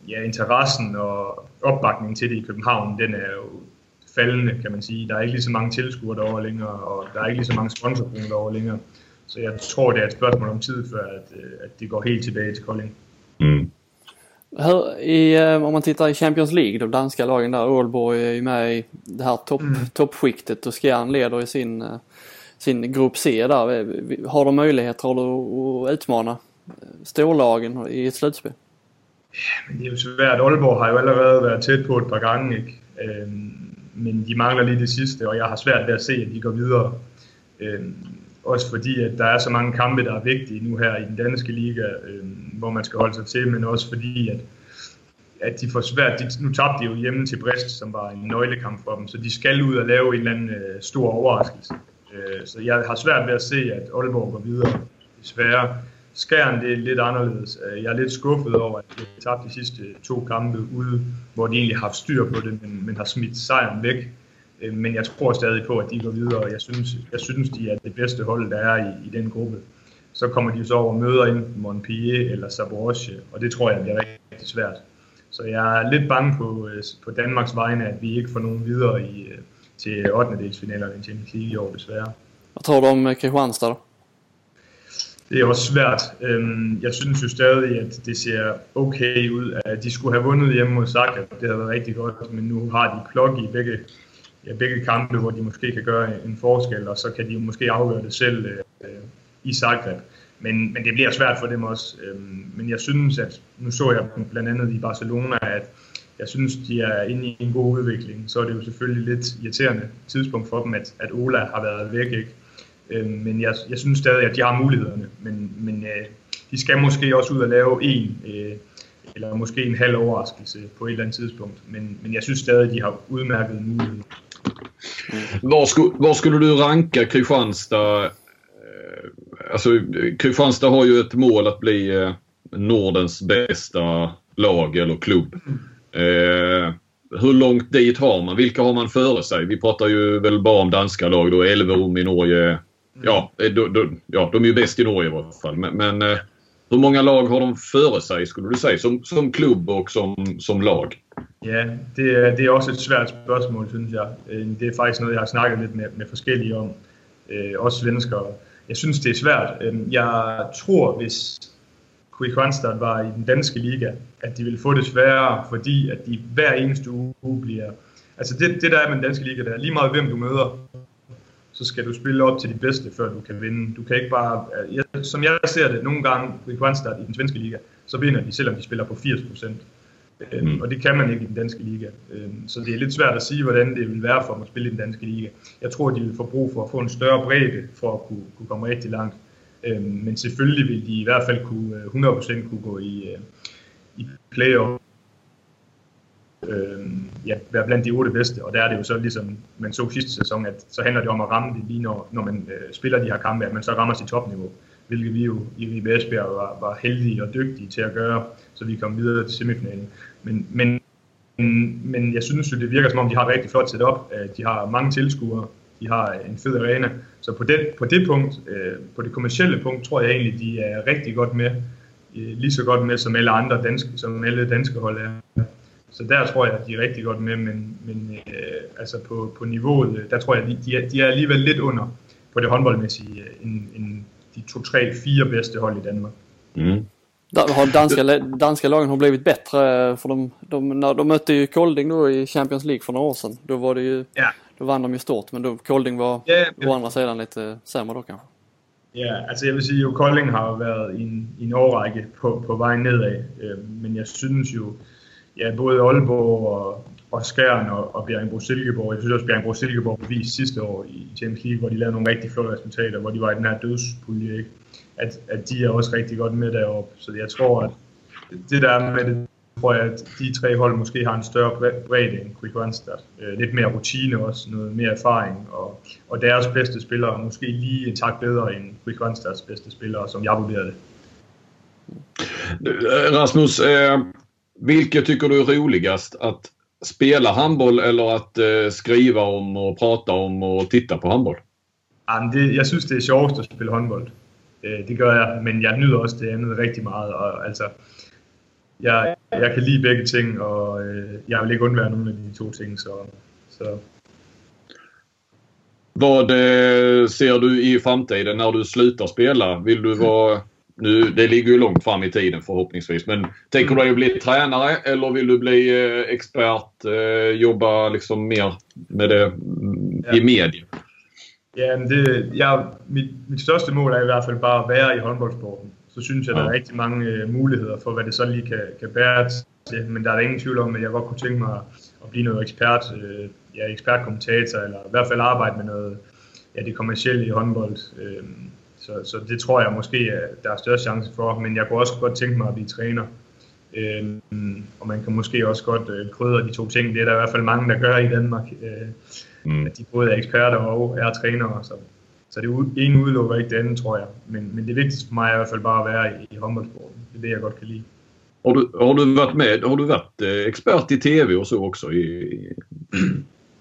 ja, interessen og opbakningen til det i København, den er jo faldende, kan man sige. Der er ikke lige så mange tilskuere derovre længere, og der er ikke lige så mange sponsorpenge derovre længere. Så jeg tror, det er et spørgsmål om tid, før at, øh, at det går helt tilbage til Kolding. Mm. I, eh, om man tittar i Champions League, de danska lagen där, Ålborg är ju med i det här topp, mm. toppskiktet och Skjern leder i sin, eh, sin grupp C där. Har de möjligheter att utmana storlagen i ett slutspel? Men det är ju svært. Aalborg har ju allerede været tæt på et par gange, ikke? Øhm, men de mangler lige det sidste, og jeg har svært ved at se, at de går videre. Øhm, også fordi, at der er så mange kampe, der er vigtige nu her i den danske liga, øh, hvor man skal holde sig til, men også fordi, at, at de får svært. De, nu tabte de jo hjemme til Brest, som var en nøglekamp for dem, så de skal ud og lave en eller anden øh, stor overraskelse. Øh, så jeg har svært ved at se, at Aalborg går videre, desværre. Skæren, det er lidt anderledes. Øh, jeg er lidt skuffet over, at de har tabt de sidste to kampe ude, hvor de egentlig har haft styr på det, men, men har smidt sejren væk. Øh, men jeg tror stadig på, at de går videre, og jeg synes, jeg synes de er det bedste hold, der er i, i den gruppe. Så kommer de så over og møder enten Montpellier eller Zaporozhye, og det tror jeg bliver rigtig svært. Så jeg er lidt bange på, øh, på Danmarks vegne, at vi ikke får nogen videre i, til 8. delsfinalerne i Champions League i år, desværre. Hvad tror du om Kristianstad? Det er også svært. Jeg synes jo stadig, at det ser okay ud. At de skulle have vundet hjemme mod Zagreb. Det havde været rigtig godt, men nu har de klok i begge ja, begge kampe, hvor de måske kan gøre en forskel, og så kan de jo måske afgøre det selv øh, i Zagreb. Men, men det bliver svært for dem også. Men jeg synes, at nu så jeg blandt andet i Barcelona, at jeg synes, de er inde i en god udvikling. Så er det jo selvfølgelig lidt irriterende tidspunkt for dem, at, at Ola har været væk. Ikke? Øh, men jeg, jeg synes stadig, at de har mulighederne. Men, men øh, de skal måske også ud og lave en, øh, eller måske en halv overraskelse på et eller andet tidspunkt. Men, men jeg synes stadig, at de har udmærket muligheder. Var, skulle, hvor skulle du ranka Kristianstad? Øh, alltså, Kristianstad har ju ett mål att bli eh, Nordens bästa lag eller klubb. Eh, hur långt dit har man? Vilka har man före sig? Vi pratar ju väl bara om danska lag då. Elverum i Norge. Ja, eh, då, då, ja, de är ju bäst i Norge i alla fall. Men, men eh, hur många lag har de före sig skulle du säga? Som, som klubb och som, som lag? Ja, det är det är också ett svårt spörsmål, synes jag. Eh, det är faktiskt något jag har snackat lite med, med forskellige om. Eh, også svenskar. Jag syns det är svårt. Jag tror, om Kristianstad var i den danske liga, att de ville få det svårare för att de hver eneste uge bliver... Altså det, det der er med den danske liga, det er lige meget hvem du møder, så skal du spille op til de bedste, før du kan vinde. Du kan ikke bare... Jeg, som jeg ser det, nogle gange Kristianstad i den svenske liga, så vinder de, selvom de spiller på 80 procent. Mm. Og det kan man ikke i den danske liga. Øhm, Så det er lidt svært at sige, hvordan det vil være for dem at spille i den danske liga. Jeg tror, de vil få brug for at få en større bredde for at kunne, kunne komme rigtig langt. Men selvfølgelig vil de i hvert fald kunne øh, 100% kunne gå i, øh, i playoff øh, ja, være blandt de otte bedste, og der er det jo så ligesom man så sidste sæson, at så handler det om at ramme det lige når, når man øh, spiller de her kampe, at man så rammer sit topniveau, hvilket vi jo i Ribe Esbjerg var, var heldige og dygtige til at gøre, så vi kom videre til semifinalen. Men, men, men jeg synes jo, det virker som om, de har et rigtig flot setup. Øh, de har mange tilskuere, de har en fed arena, så på, den, på det punkt, øh, på det kommercielle punkt, tror jeg egentlig, de er rigtig godt med, øh, lige så godt med som alle andre danske, som alle danske hold er. Så der tror jeg, at de er rigtig godt med, men, men øh, altså på, på niveauet, øh, der tror jeg, at de, de, er, de er alligevel lidt under på det håndboldmæssige, øh, end, end de to, tre, fire bedste hold i Danmark. Mm. Där har danska, danska lagen har blivit bättre för de, de, när de mötte ju Kolding då i Champions League för några år sedan. Då var det ju, Ja. då vann de ju stort men då Kolding var Ja, å andra sidan lite sämre då kanske. Ja, altså jeg vil sige, jo Kolding har været i en, i en årrække på, på vej nedad, øh, men jeg synes jo, ja, både Aalborg og, og Skjern og, og Bjerringbro Silkeborg, jeg synes også, Bjerringbro Silkeborg beviste sidste år i Champions League, hvor de lavede nogle rigtig flotte resultater, hvor de var i den her dødspulje, ikke? At, at de er også rigtig godt med deroppe. Så jeg tror, at det der med det, tror jeg, at de tre hold måske har en større bredde end Quick Øh, lidt mere rutine også, noget mere erfaring, og, og deres bedste spillere er måske lige en tak bedre end Kristianstads bedste spillere, som jeg vurderer det. Øh, Rasmus, eh, vilket tycker du är roligast? Att spela handboll eller att eh, skriva om och prata om och titta på handboll? Jamen, det, jeg synes, det er sjovest at spille håndbold. Øh, det gør jeg, men jeg nyder også det andet rigtig meget. Og, altså, jeg, jeg kan lide begge ting, og øh, jeg vil ikke undvære nogen af de to ting. Så, så Vad eh, ser du i framtiden när du slutar spela? Vill du vara... Nu, det ligger ju långt fram i tiden förhoppningsvis. Men tänker du dig att bli tränare eller vill du bli eh, expert? Eh, jobba liksom mer med det mm, i Ja. media? Ja, det, jeg, mit, mit største mål er i hvert fald bare at være i håndboldsporten. Så synes jeg, der er Ja. rigtig mange øh, muligheder for, hvad det så lige kan, kan bære til. Men er der ingen tvivl om, at jeg godt kunne tænke mig at blive noget ekspert, øh, ja, ekspertkommentator, eller i hvert fald arbejde med noget, ja, det kommercielle i håndbold. Øh, så, så det tror jeg måske, at der er større chance for. Men jeg kunne også godt tænke mig at blive træner. Øh, og man kan måske også godt øh, krydre de to ting. Det er der i hvert fald mange, der gør i Danmark. Øh, Mm. at de både er eksperter og er trænere. Så, så det ene udelukker ikke det andet, tror jeg. Men, men det vigtigste for mig er i hvert fald bare at være i, i håndboldsporten. Det er det, jeg godt kan lide. Har du, har du varit med? Har du varit eh, expert i tv och så också? I, i,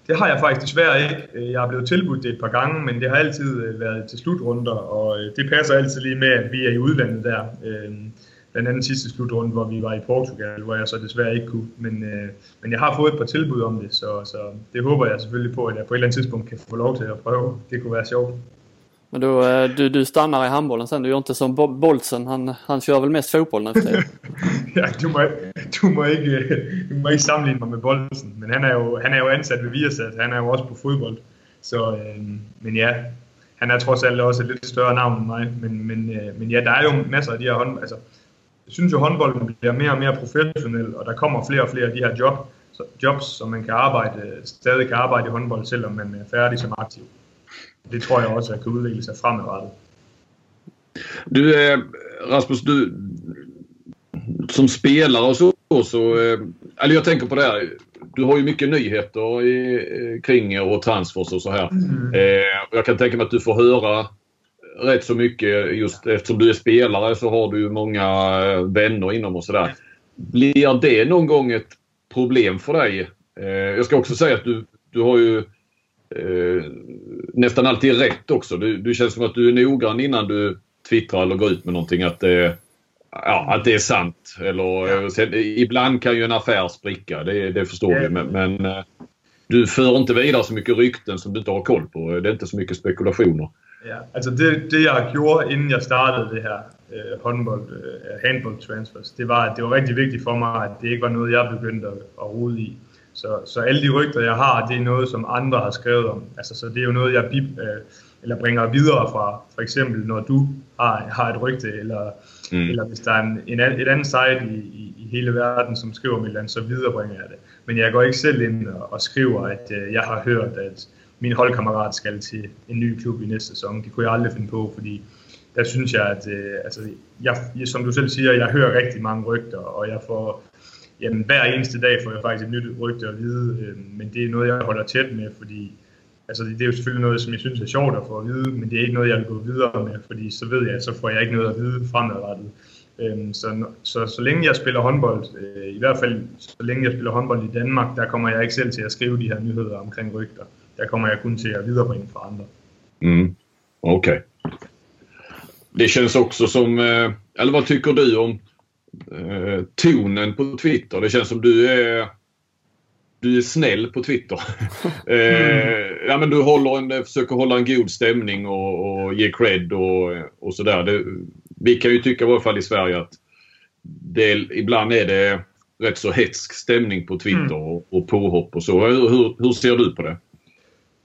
det har jeg faktisk desværre ikke. Øh, jeg er blevet tilbudt det et par gange, men det har altid øh, været til slutrunder, og øh, det passer altid lige med, at vi er i udlandet der. Øh, Blandt andet sidste slutrunde, hvor vi var i Portugal, hvor jeg så desværre ikke kunne. Men, men jeg har fået et par tilbud om det, så, så det håber jeg selvfølgelig på, at jeg på et eller andet tidspunkt kan få lov til at prøve. Det kunne være sjovt. Men då, eh, du, du stannar i handbollen sen, du gör inte som Bo- Boltsen, han, han kör väl mest fotboll nu för tiden. (laughs) Ja, du må, du må ikke, du må ikke sammenligne mig med Boltsen, men han är ju han er jo ansat ved Viasat, han är ju också på fodbold. Så, øh, men ja, han är trots alt også et lidt større navn end mig, men, men, øh, men ja, der er jo masser af de her hånd, altså, jeg synes jo, håndbolden bliver mere og mere professionel, og der kommer flere og flere af de her job, jobs, som man kan arbejde, stadig kan arbejde i håndbold, selvom man er färdig som aktiv det tror også, at kan udvikle sig fremadrettet. Du, eh, Rasmus, du, som spelare och så, så eh, eller jag tänker på det här. Du har ju mycket nyheter i, eh, kring och transfers och så här. Mm. Eh, jag kan tänka mig att du får höra rätt så mycket just eftersom du är spelare så har du ju många vänner inom och sådär. Blir det någon gång ett problem för dig? Jag ska också säga att du, du har ju eh, nästan alltid rätt också. Du, du känns som att du är noggrann innan du twittrar eller går ut med någonting att det, ja, att det är sant. Eller, ja. sen, ibland kan ju en affär spricka, det, det förstår vi. Men, men, eh, du för inte vidare så mycket rykten som du inte har koll på. Det är inte så mycket spekulationer. Ja, alltså det, det jag gjorde innan jag startade det här eh, håndbold, eh, handboll transfers, det var att det var riktigt viktigt för mig att det inte var något jag började att, att rode i. Så, så alle de rygter, jeg har, det er noget, som andre har skrevet om. Altså, så det er jo noget, jeg bib, øh, eller bringer videre fra, for eksempel når du har, har et rygte, eller, mm. eller hvis der er en, en, et andet site i, i, i hele verden, som skriver om et eller andet, så viderebringer jeg det. Men jeg går ikke selv ind og, og skriver, at øh, jeg har hørt, at min holdkammerat skal til en ny klub i næste sæson. Det kunne jeg aldrig finde på, fordi der synes jeg, at øh, altså, jeg, som du selv siger, jeg hører rigtig mange rygter, og jeg får jamen, hver eneste dag får jeg faktisk et nyt rygte at vide, øh, men det er noget, jeg holder tæt med, fordi altså, det er jo selvfølgelig noget, som jeg synes er sjovt at få at vide, men det er ikke noget, jeg vil gå videre med, fordi så ved jeg, så får jeg ikke noget at vide fremadrettet. Øh, så, så, så længe jeg spiller håndbold, øh, i hvert fald så længe jeg spiller håndbold i Danmark, der kommer jeg ikke selv til at skrive de her nyheder omkring rygter. Der kommer jeg kun til at viderebringe for andre. Mm. Okay. Det känns också som, øh, eller vad tycker du om eh, tonen på Twitter. Det känns som du är du är snäll på Twitter. (laughs) eh, ja, men du håller en, försöker hålla en god stämning och, och ge cred och, och sådär. Vi kan ju tycka i alla fall i Sverige att det, ibland är det rätt så hetsk stämning på Twitter mm. och, och påhopp och så. Hur, hur ser du på det?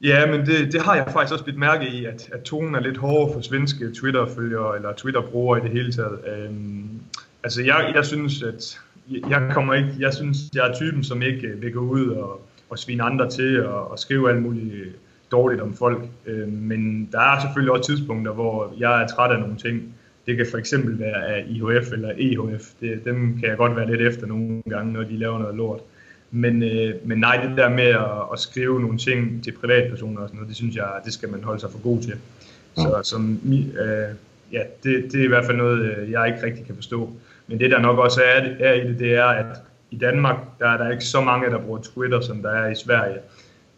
Ja, men det, det har jeg faktisk også blitt mærke i, at, at tonen er lidt hårdere for svenske Twitter-følgere, eller Twitter-brugere i det hele taget. Øhm, Altså, jeg, jeg synes, at jeg kommer ikke, jeg synes, jeg er typen, som ikke øh, vil gå ud og, og svine andre til og, og skrive alt muligt dårligt om folk. Øh, men der er selvfølgelig også tidspunkter, hvor jeg er træt af nogle ting. Det kan for eksempel være af IHF eller EHF. Det, dem kan jeg godt være lidt efter nogle gange, når de laver noget lort. Men, øh, men nej, det der med at, at skrive nogle ting til privatpersoner og sådan noget, det synes jeg, det skal man holde sig for god til. Så som, øh, ja, det, det er i hvert fald noget, øh, jeg ikke rigtig kan forstå. Men det der nok også er, er i det, det er, at i Danmark, der er der ikke så mange, der bruger Twitter, som der er i Sverige.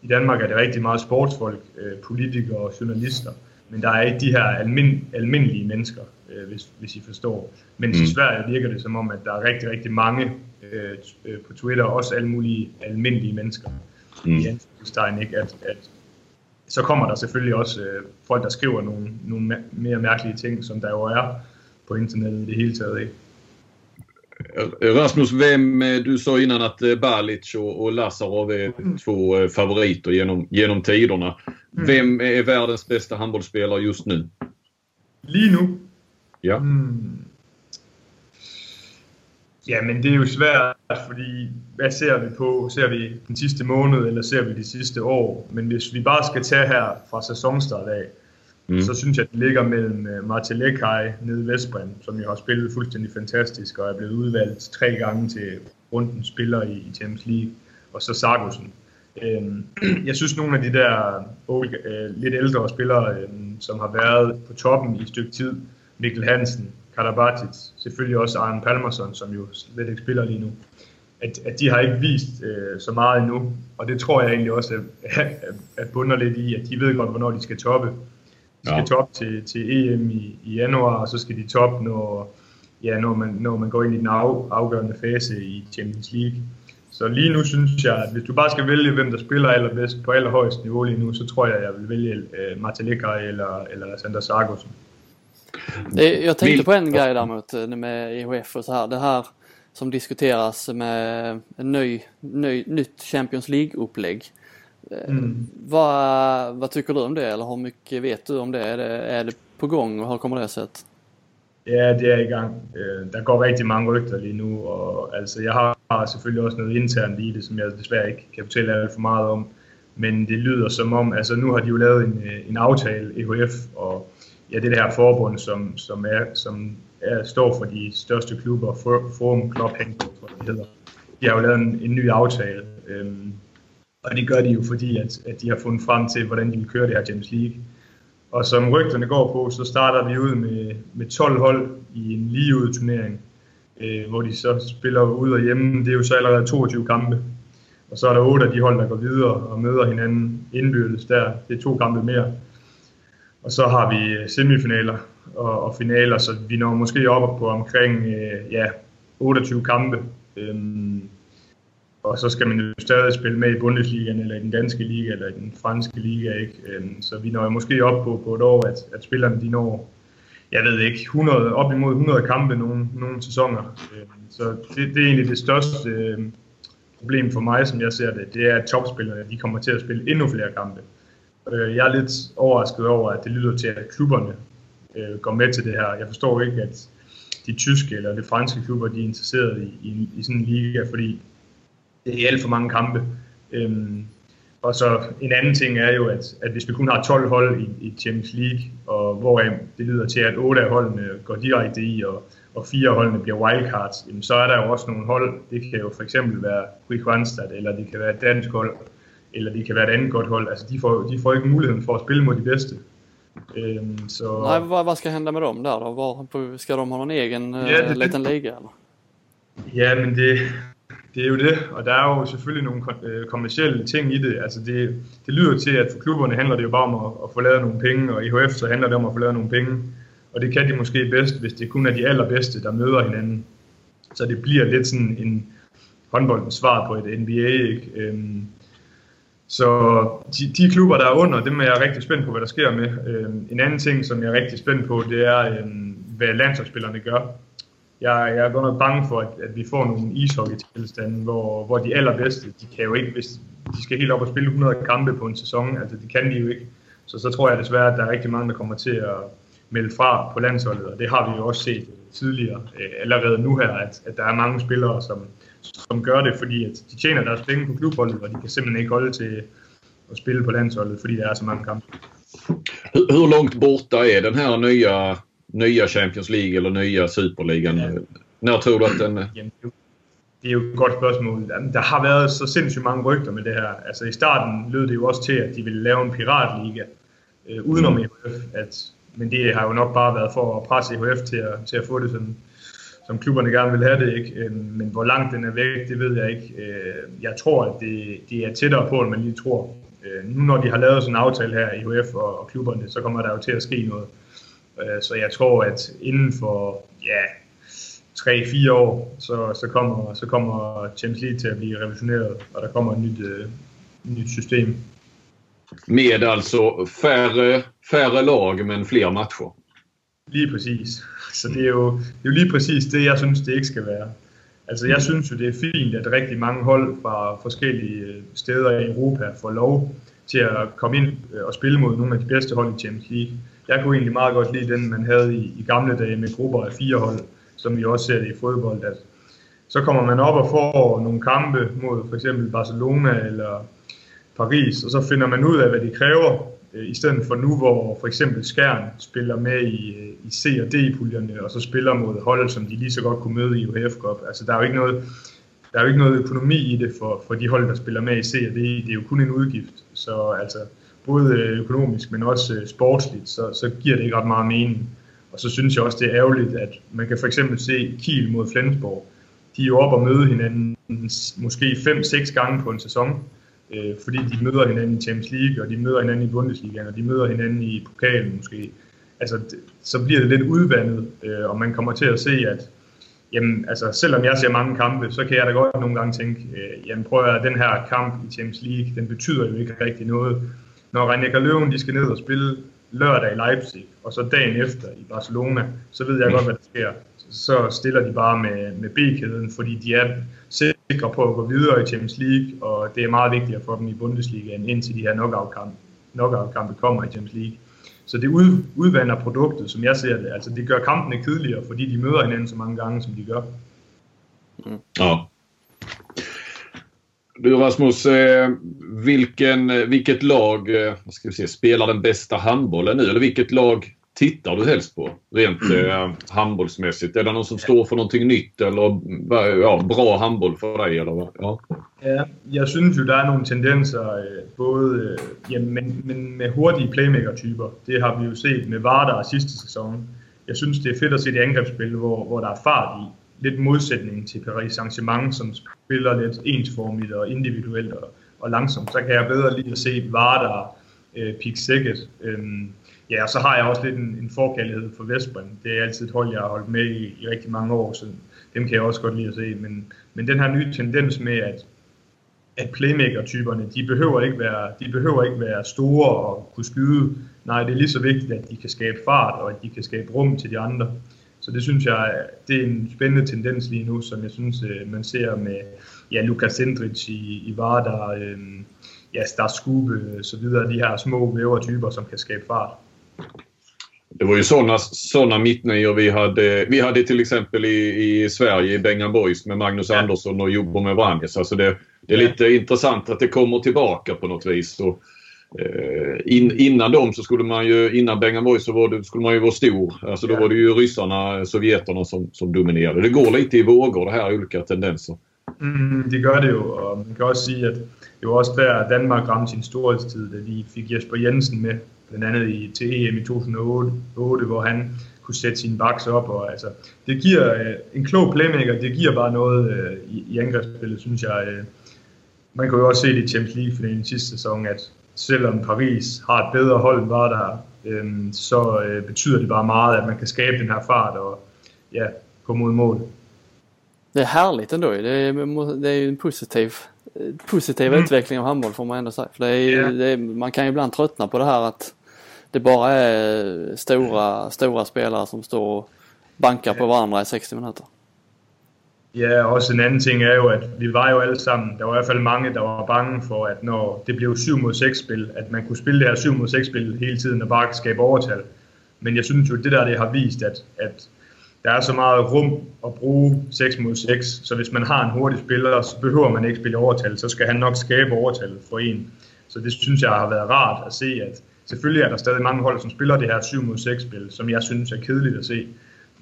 I Danmark er det rigtig meget sportsfolk, øh, politikere og journalister, men der er ikke de her almin, almindelige mennesker, øh, hvis, hvis I forstår. Men mm. i Sverige virker det som om, at der er rigtig, rigtig mange øh, øh på Twitter, også alle mulige almindelige mennesker. Mm. I anførselstegn ikke, at, at så kommer der selvfølgelig også øh, folk, der skriver nogle, nogle mere mærkelige ting, som der jo er på internettet i det hele taget. Ikke? Rasmus, vem, eh, du sa innan att eh, Balic och, Lazarov är mm. två eh, favoriter genom, genom tiderna. Mm. Vem är världens bästa handbollsspelare just nu? Lige Ja. Mm. Ja, men det er jo svært, fordi hvad ser vi på? Ser vi den sidste måned, eller ser vi de sidste år? Men hvis vi bare skal tage her fra sæsonstart af, Mm. Så synes jeg, at det ligger mellem øh, Martin Lekai nede i Vestbrand, som jo har spillet fuldstændig fantastisk og er blevet udvalgt tre gange til runden spiller i, Champions League, og så Sargussen. (clears throat) Jeg synes, nogle af de der uh, lidt ældre spillere, som har været på toppen i et stykke tid, Mikkel Hansen, Karabatic, selvfølgelig også Arne Palmerson, som jo slet ikke spiller lige nu, at, at de har ikke vist øh, så meget endnu, og det tror jeg egentlig også at, at bunder lidt i, at de ved godt, hvornår de skal toppe. De skal ja. top til, til EM i, i januar, og så skal de top, når, ja, når, man, når man går ind i den af, afgørende fase i Champions League. Så lige nu synes jeg, at hvis du bare skal vælge, hvem der spiller allerbedst på allerhøjst niveau lige nu, så tror jeg, at jeg vil vælge uh, Martin Lekai eller, eller Sander Sargosen. Jag tänkte på en grej däremot med EHF och så här. Det här som diskuteras med en ny, ny, nytt Champions League-upplägg. Mm. Vad, vad tycker du om det eller hur mycket vet du om det? Är det, är det på gång och hur kommer det sig? Ja, det er i gang. Øh, der går rigtig mange rygter lige nu, og altså, jeg har selvfølgelig også noget internt i det, som jeg desværre ikke kan fortælle alt for meget om. Men det lyder som om, altså nu har de jo lavet en, øh, en aftale, EHF og ja, det her forbund, som, som, er, som er, står for de største klubber, Forum Club Handball, tror jeg, det hedder. De har jo lavet en, en ny aftale, øhm, og det gør de jo fordi, at, at de har fundet frem til, hvordan de vil køre det her Champions League. Og som rygterne går på, så starter vi ud med, med 12 hold i en ligeud turnering, øh, hvor de så spiller ud og hjemme. Det er jo så allerede 22 kampe. Og så er der otte af de hold, der går videre og møder hinanden indbyrdes der. Det er to kampe mere. Og så har vi øh, semifinaler og, og finaler, så vi når måske op på omkring øh, ja, 28 kampe. Øhm, og så skal man jo stadig spille med i Bundesligaen, eller i den danske liga, eller i den franske liga. Ikke? Øhm, så vi når måske op på, på et år, at, at spillerne de når, jeg ved ikke, 100, op imod 100 kampe nogle, nogle sæsoner. Øhm, så det, det er egentlig det største øh, problem for mig, som jeg ser det. Det er, at topspillerne de kommer til at spille endnu flere kampe. Øh, jeg er lidt overrasket over, at det lyder til, at klubberne øh, går med til det her. Jeg forstår ikke, at de tyske eller de franske klubber de er interesseret i, i, i sådan en liga, fordi det er alt for mange kampe. Øhm, og så en anden ting er jo, at, at hvis vi kun har 12 hold i, i Champions League, og hvor det lyder til, at 8 af holdene går direkte i, og, og fire af holdene bliver wildcards, jamen, så er der jo også nogle hold, det kan jo for eksempel være Quick eller det kan være et dansk hold, eller det kan være et andet godt hold. Altså, de får, de får ikke muligheden for at spille mod de bedste. Øhm, så... Nej, vad, vad ska hända med dem där då? Var, ska de ha någon egen ja, det, liten liga eller? Ja, men det, det er jo det, og der er jo selvfølgelig nogle øh, kommersielle ting i det. Altså det, det lyder til, at for klubberne handler det jo bare om at, at få lavet nogle penge, og i så handler det om at få lavet nogle penge. Og det kan de måske bedst, hvis det kun er de allerbedste, der møder hinanden. Så det bliver lidt sådan en håndboldens svar på et NBA. Ikke? Øhm, så de, de klubber, der er under, dem er jeg rigtig spændt på, hvad der sker med. Øhm, en anden ting, som jeg er rigtig spændt på, det er, øhm, hvad landsholdsspillerne gør jeg, jeg er godt nok bange for, at, at vi får nogle ishockey-tilstande, hvor, hvor de allerbedste, de kan jo ikke, hvis de skal helt op og spille 100 kampe på en sæson, altså det kan de jo ikke. Så så tror jeg desværre, at der er rigtig mange, der kommer til at melde fra på landsholdet, og det har vi jo også set tidligere, øh, allerede nu her, at, at der er mange spillere, som, som gør det, fordi at de tjener deres penge på klubholdet, og de kan simpelthen ikke holde til at spille på landsholdet, fordi der er så mange kampe. Hur långt borta är den här nya nya Champions League eller nya Superligan? Ja. När tror du att den... det er jo et godt spørgsmål. Der har været så sindssygt mange rygter med det her. Altså i starten lød det jo også til, at de ville lave en piratliga øh, udenom mm. EHF. At, men det har jo nok bare været for at presse EHF til at, til at få det, som, som klubberne gerne vil have det. Ikke? Øh, men hvor langt den er væk, det ved jeg ikke. Øh, jeg tror, at det, det er tættere på, end man lige tror. Øh, nu når de har lavet sådan en aftale her i EHF og, og klubberne, så kommer der jo til at ske noget. Øh, så jeg tror, at inden for ja, 3-4 år, så, så, kommer, så kommer Champions League til at blive revisioneret, og der kommer et nyt, uh, nyt system. Med alltså färre, färre lag, men fler matcher? Lige præcis. Så det er, jo, det er jo lige præcis det, jeg synes, det ikke skal være. Altså, jeg synes jo, det er fint, at rigtig mange hold fra forskellige øh, steder i Europa får lov til at komme ind og spille mod nogle af de bedste hold i Champions League jeg kunne egentlig meget godt lide den, man havde i, i gamle dage med grupper af fire hold, som vi også ser det i fodbold, at så kommer man op og får nogle kampe mod for eksempel Barcelona eller Paris, og så finder man ud af, hvad de kræver, øh, i stedet for nu, hvor for eksempel Skjern spiller med i, øh, i C- og D-puljerne, og så spiller mod hold, som de lige så godt kunne møde i UHF Cup. Altså, der er jo ikke noget, der er jo ikke noget økonomi i det for, for de hold, der spiller med i C og D. Det er jo kun en udgift. Så altså, både økonomisk, men også øh, sportsligt, så, så giver det ikke ret meget mening. Og så synes jeg også, det er ærgerligt, at man kan for eksempel se Kiel mod Flensborg. De er jo op og møde hinanden måske 5-6 gange på en sæson, øh, fordi de møder hinanden i Champions League, og de møder hinanden i Bundesliga, og de møder hinanden i pokalen måske. Altså, så bliver det lidt udvandet, øh, og man kommer til at se, at jamen, altså, selvom jeg ser mange kampe, så kan jeg da godt nogle gange tænke, øh, jamen prøv at den her kamp i Champions League, den betyder jo ikke rigtig noget når René Løven de skal ned og spille lørdag i Leipzig, og så dagen efter i Barcelona, så ved jeg godt, hvad der sker. Så stiller de bare med, med B-kæden, fordi de er sikre på at gå videre i Champions League, og det er meget vigtigt for dem i Bundesligaen, indtil de her knockout-kampe knockout kommer i Champions League. Så det ud, udvander produktet, som jeg ser det. Altså det gør kampene kedeligere, fordi de møder hinanden så mange gange, som de gør. Ja. Du Rasmus, eh, vilken, vilket lag eh, ska vi se, spelar den bästa handbollen nu? Eller vilket lag tittar du helst på rent eh, handbollsmässigt? Är det någon som står för någonting nytt eller ja, bra handboll för dig? Eller, ja. ja, jag syns ju det är några tendenser eh, både ja, men, men med hurtiga playmaker-typer. Det har vi ju sett med Vardar sista säsongen. Jag syns det är fett att se det angreppsspel hvor der er fart i. Lidt modsætning til Paris Saint-Germain, som spiller lidt ensformigt og individuelt og, og langsomt. Så kan jeg bedre lide at se Vardar, øh, Pik Sækket, Øhm, Ja, og så har jeg også lidt en, en forkærlighed for Vestbrem. Det er altid et hold, jeg har holdt med i, i rigtig mange år, så dem kan jeg også godt lide at se. Men, men den her nye tendens med, at, at playmaker-typerne, de behøver, ikke være, de behøver ikke være store og kunne skyde. Nej, det er lige så vigtigt, at de kan skabe fart, og at de kan skabe rum til de andre. Så det synes jeg, det er en spændende tendens lige nu, som jeg synes, øh, man ser med ja, Lukas Sendric i, i Vardar, øh, ja, Stas Skube, så videre, de her små vævertyper, som kan skabe fart. Det var ju sådana såna mittnior vi hade. Vi hade till exempel i, i Sverige i Bengan Boys med Magnus ja. Andersson och Jobbo med Vranjes. Alltså det, det är ja. lite intressant att det kommer tillbaka på något vis. Och, in, innan dem så skulle man ju, innan Bengan Boys så var det, skulle man ju vara stor. Alltså då var det ju ryssarna, sovjeterna som, som dominerade. Det går lite i vågor det här, olika tendenser. Mm, det gör det ju och man kan också säga att det var också där Danmark ramte sin storhedstid, da de fick Jesper Jensen med blandt andet i, til EM i 2008, hvor han kunne sætte sine baks op. Og, altså, det giver øh, en klog playmaker, det giver bare noget øh, i, i angrebsspillet, synes jeg. Øh. Man kan jo også se det i Champions League-finalen sidste sæson, at selvom Paris har et bedre hold end var der, øh, så øh, betyder det bare meget, at man kan skabe den her fart og ja, gå mod mål. Det är härligt ändå. Det är, det är en positiv, positiv mm. utveckling av handboll får man ändå säga. För det är, yeah. det är, man kan ju ibland tröttna på det här att det bara är stora, stora spelare som står och bankar på varandra i 60 minuter. Ja, også en anden ting er jo, at vi var jo alle sammen, der var i hvert fald mange, der var bange for, at når det blev 7 mod 6 spil, at man kunne spille det her 7 mod 6 spil hele tiden og bare skabe overtal. Men jeg synes jo, det der det har vist, at, at der er så meget rum at bruge 6 mod 6, så hvis man har en hurtig spiller, så behøver man ikke spille overtal, så skal han nok skabe overtal for en. Så det synes jeg har været rart at se, at Selvfølgelig er der stadig mange hold, som spiller det her 7 mod 6 spil, som jeg synes er kedeligt at se.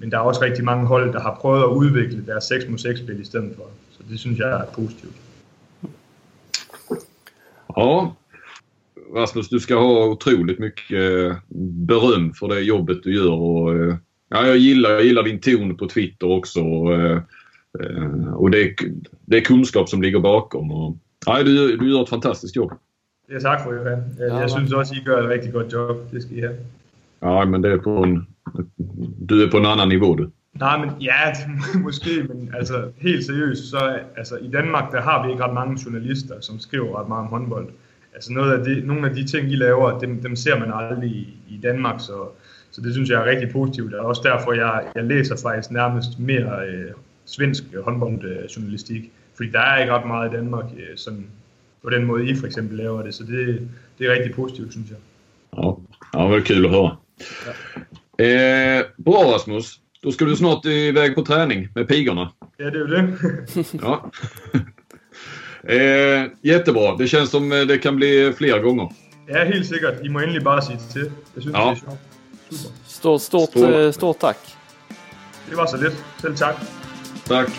Men der er også rigtig mange hold, der har prøvet at udvikle deres 6 mod 6 spil i stedet for. Så det synes jeg er positivt. Ja, Rasmus, du ska ha otroligt mycket eh, beröm för det jobbet du gör. Och, eh, ja, jag, gillar, jag gillar din ton på Twitter också. Och, eh, och det, är, det är kunskap som ligger bakom. Och, ja, du, du gör ett fantastiskt jobb. Ja, tak for Johan. Jeg, ja, jeg synes også, I gør et rigtig godt job. Det skal I have. Ja, men det är på en... Du är på en annan nivå du. Nej, men ja, (laughs) måske, men altså helt seriøst, så altså, i Danmark, der har vi ikke ret mange journalister, som skriver ret meget om håndbold. Altså noget af det, nogle af de ting, I laver, dem, dem ser man aldrig i, i Danmark, så, så det synes jeg er rigtig positivt. Og også derfor, jeg, jeg læser faktisk nærmest mere øh, svensk håndboldjournalistik, fordi der er ikke ret meget i Danmark, øh, sådan på den måde I for eksempel laver det. Så det, det är riktigt positivt synes jag. Ja, ja vad kul att höra. Ja. Eh, bra Rasmus. Då ska du snart iväg på träning med pigorna. Ja, är det. (laughs) ja. Eh, jättebra. Det känns som det kan bli fler gånger. Ja, helt säkert. I må endelig bara säga till. Jag syns ja. det är Super. Stort, stort, stort, stort tack. Det var så lätt. Själv tack. Tack.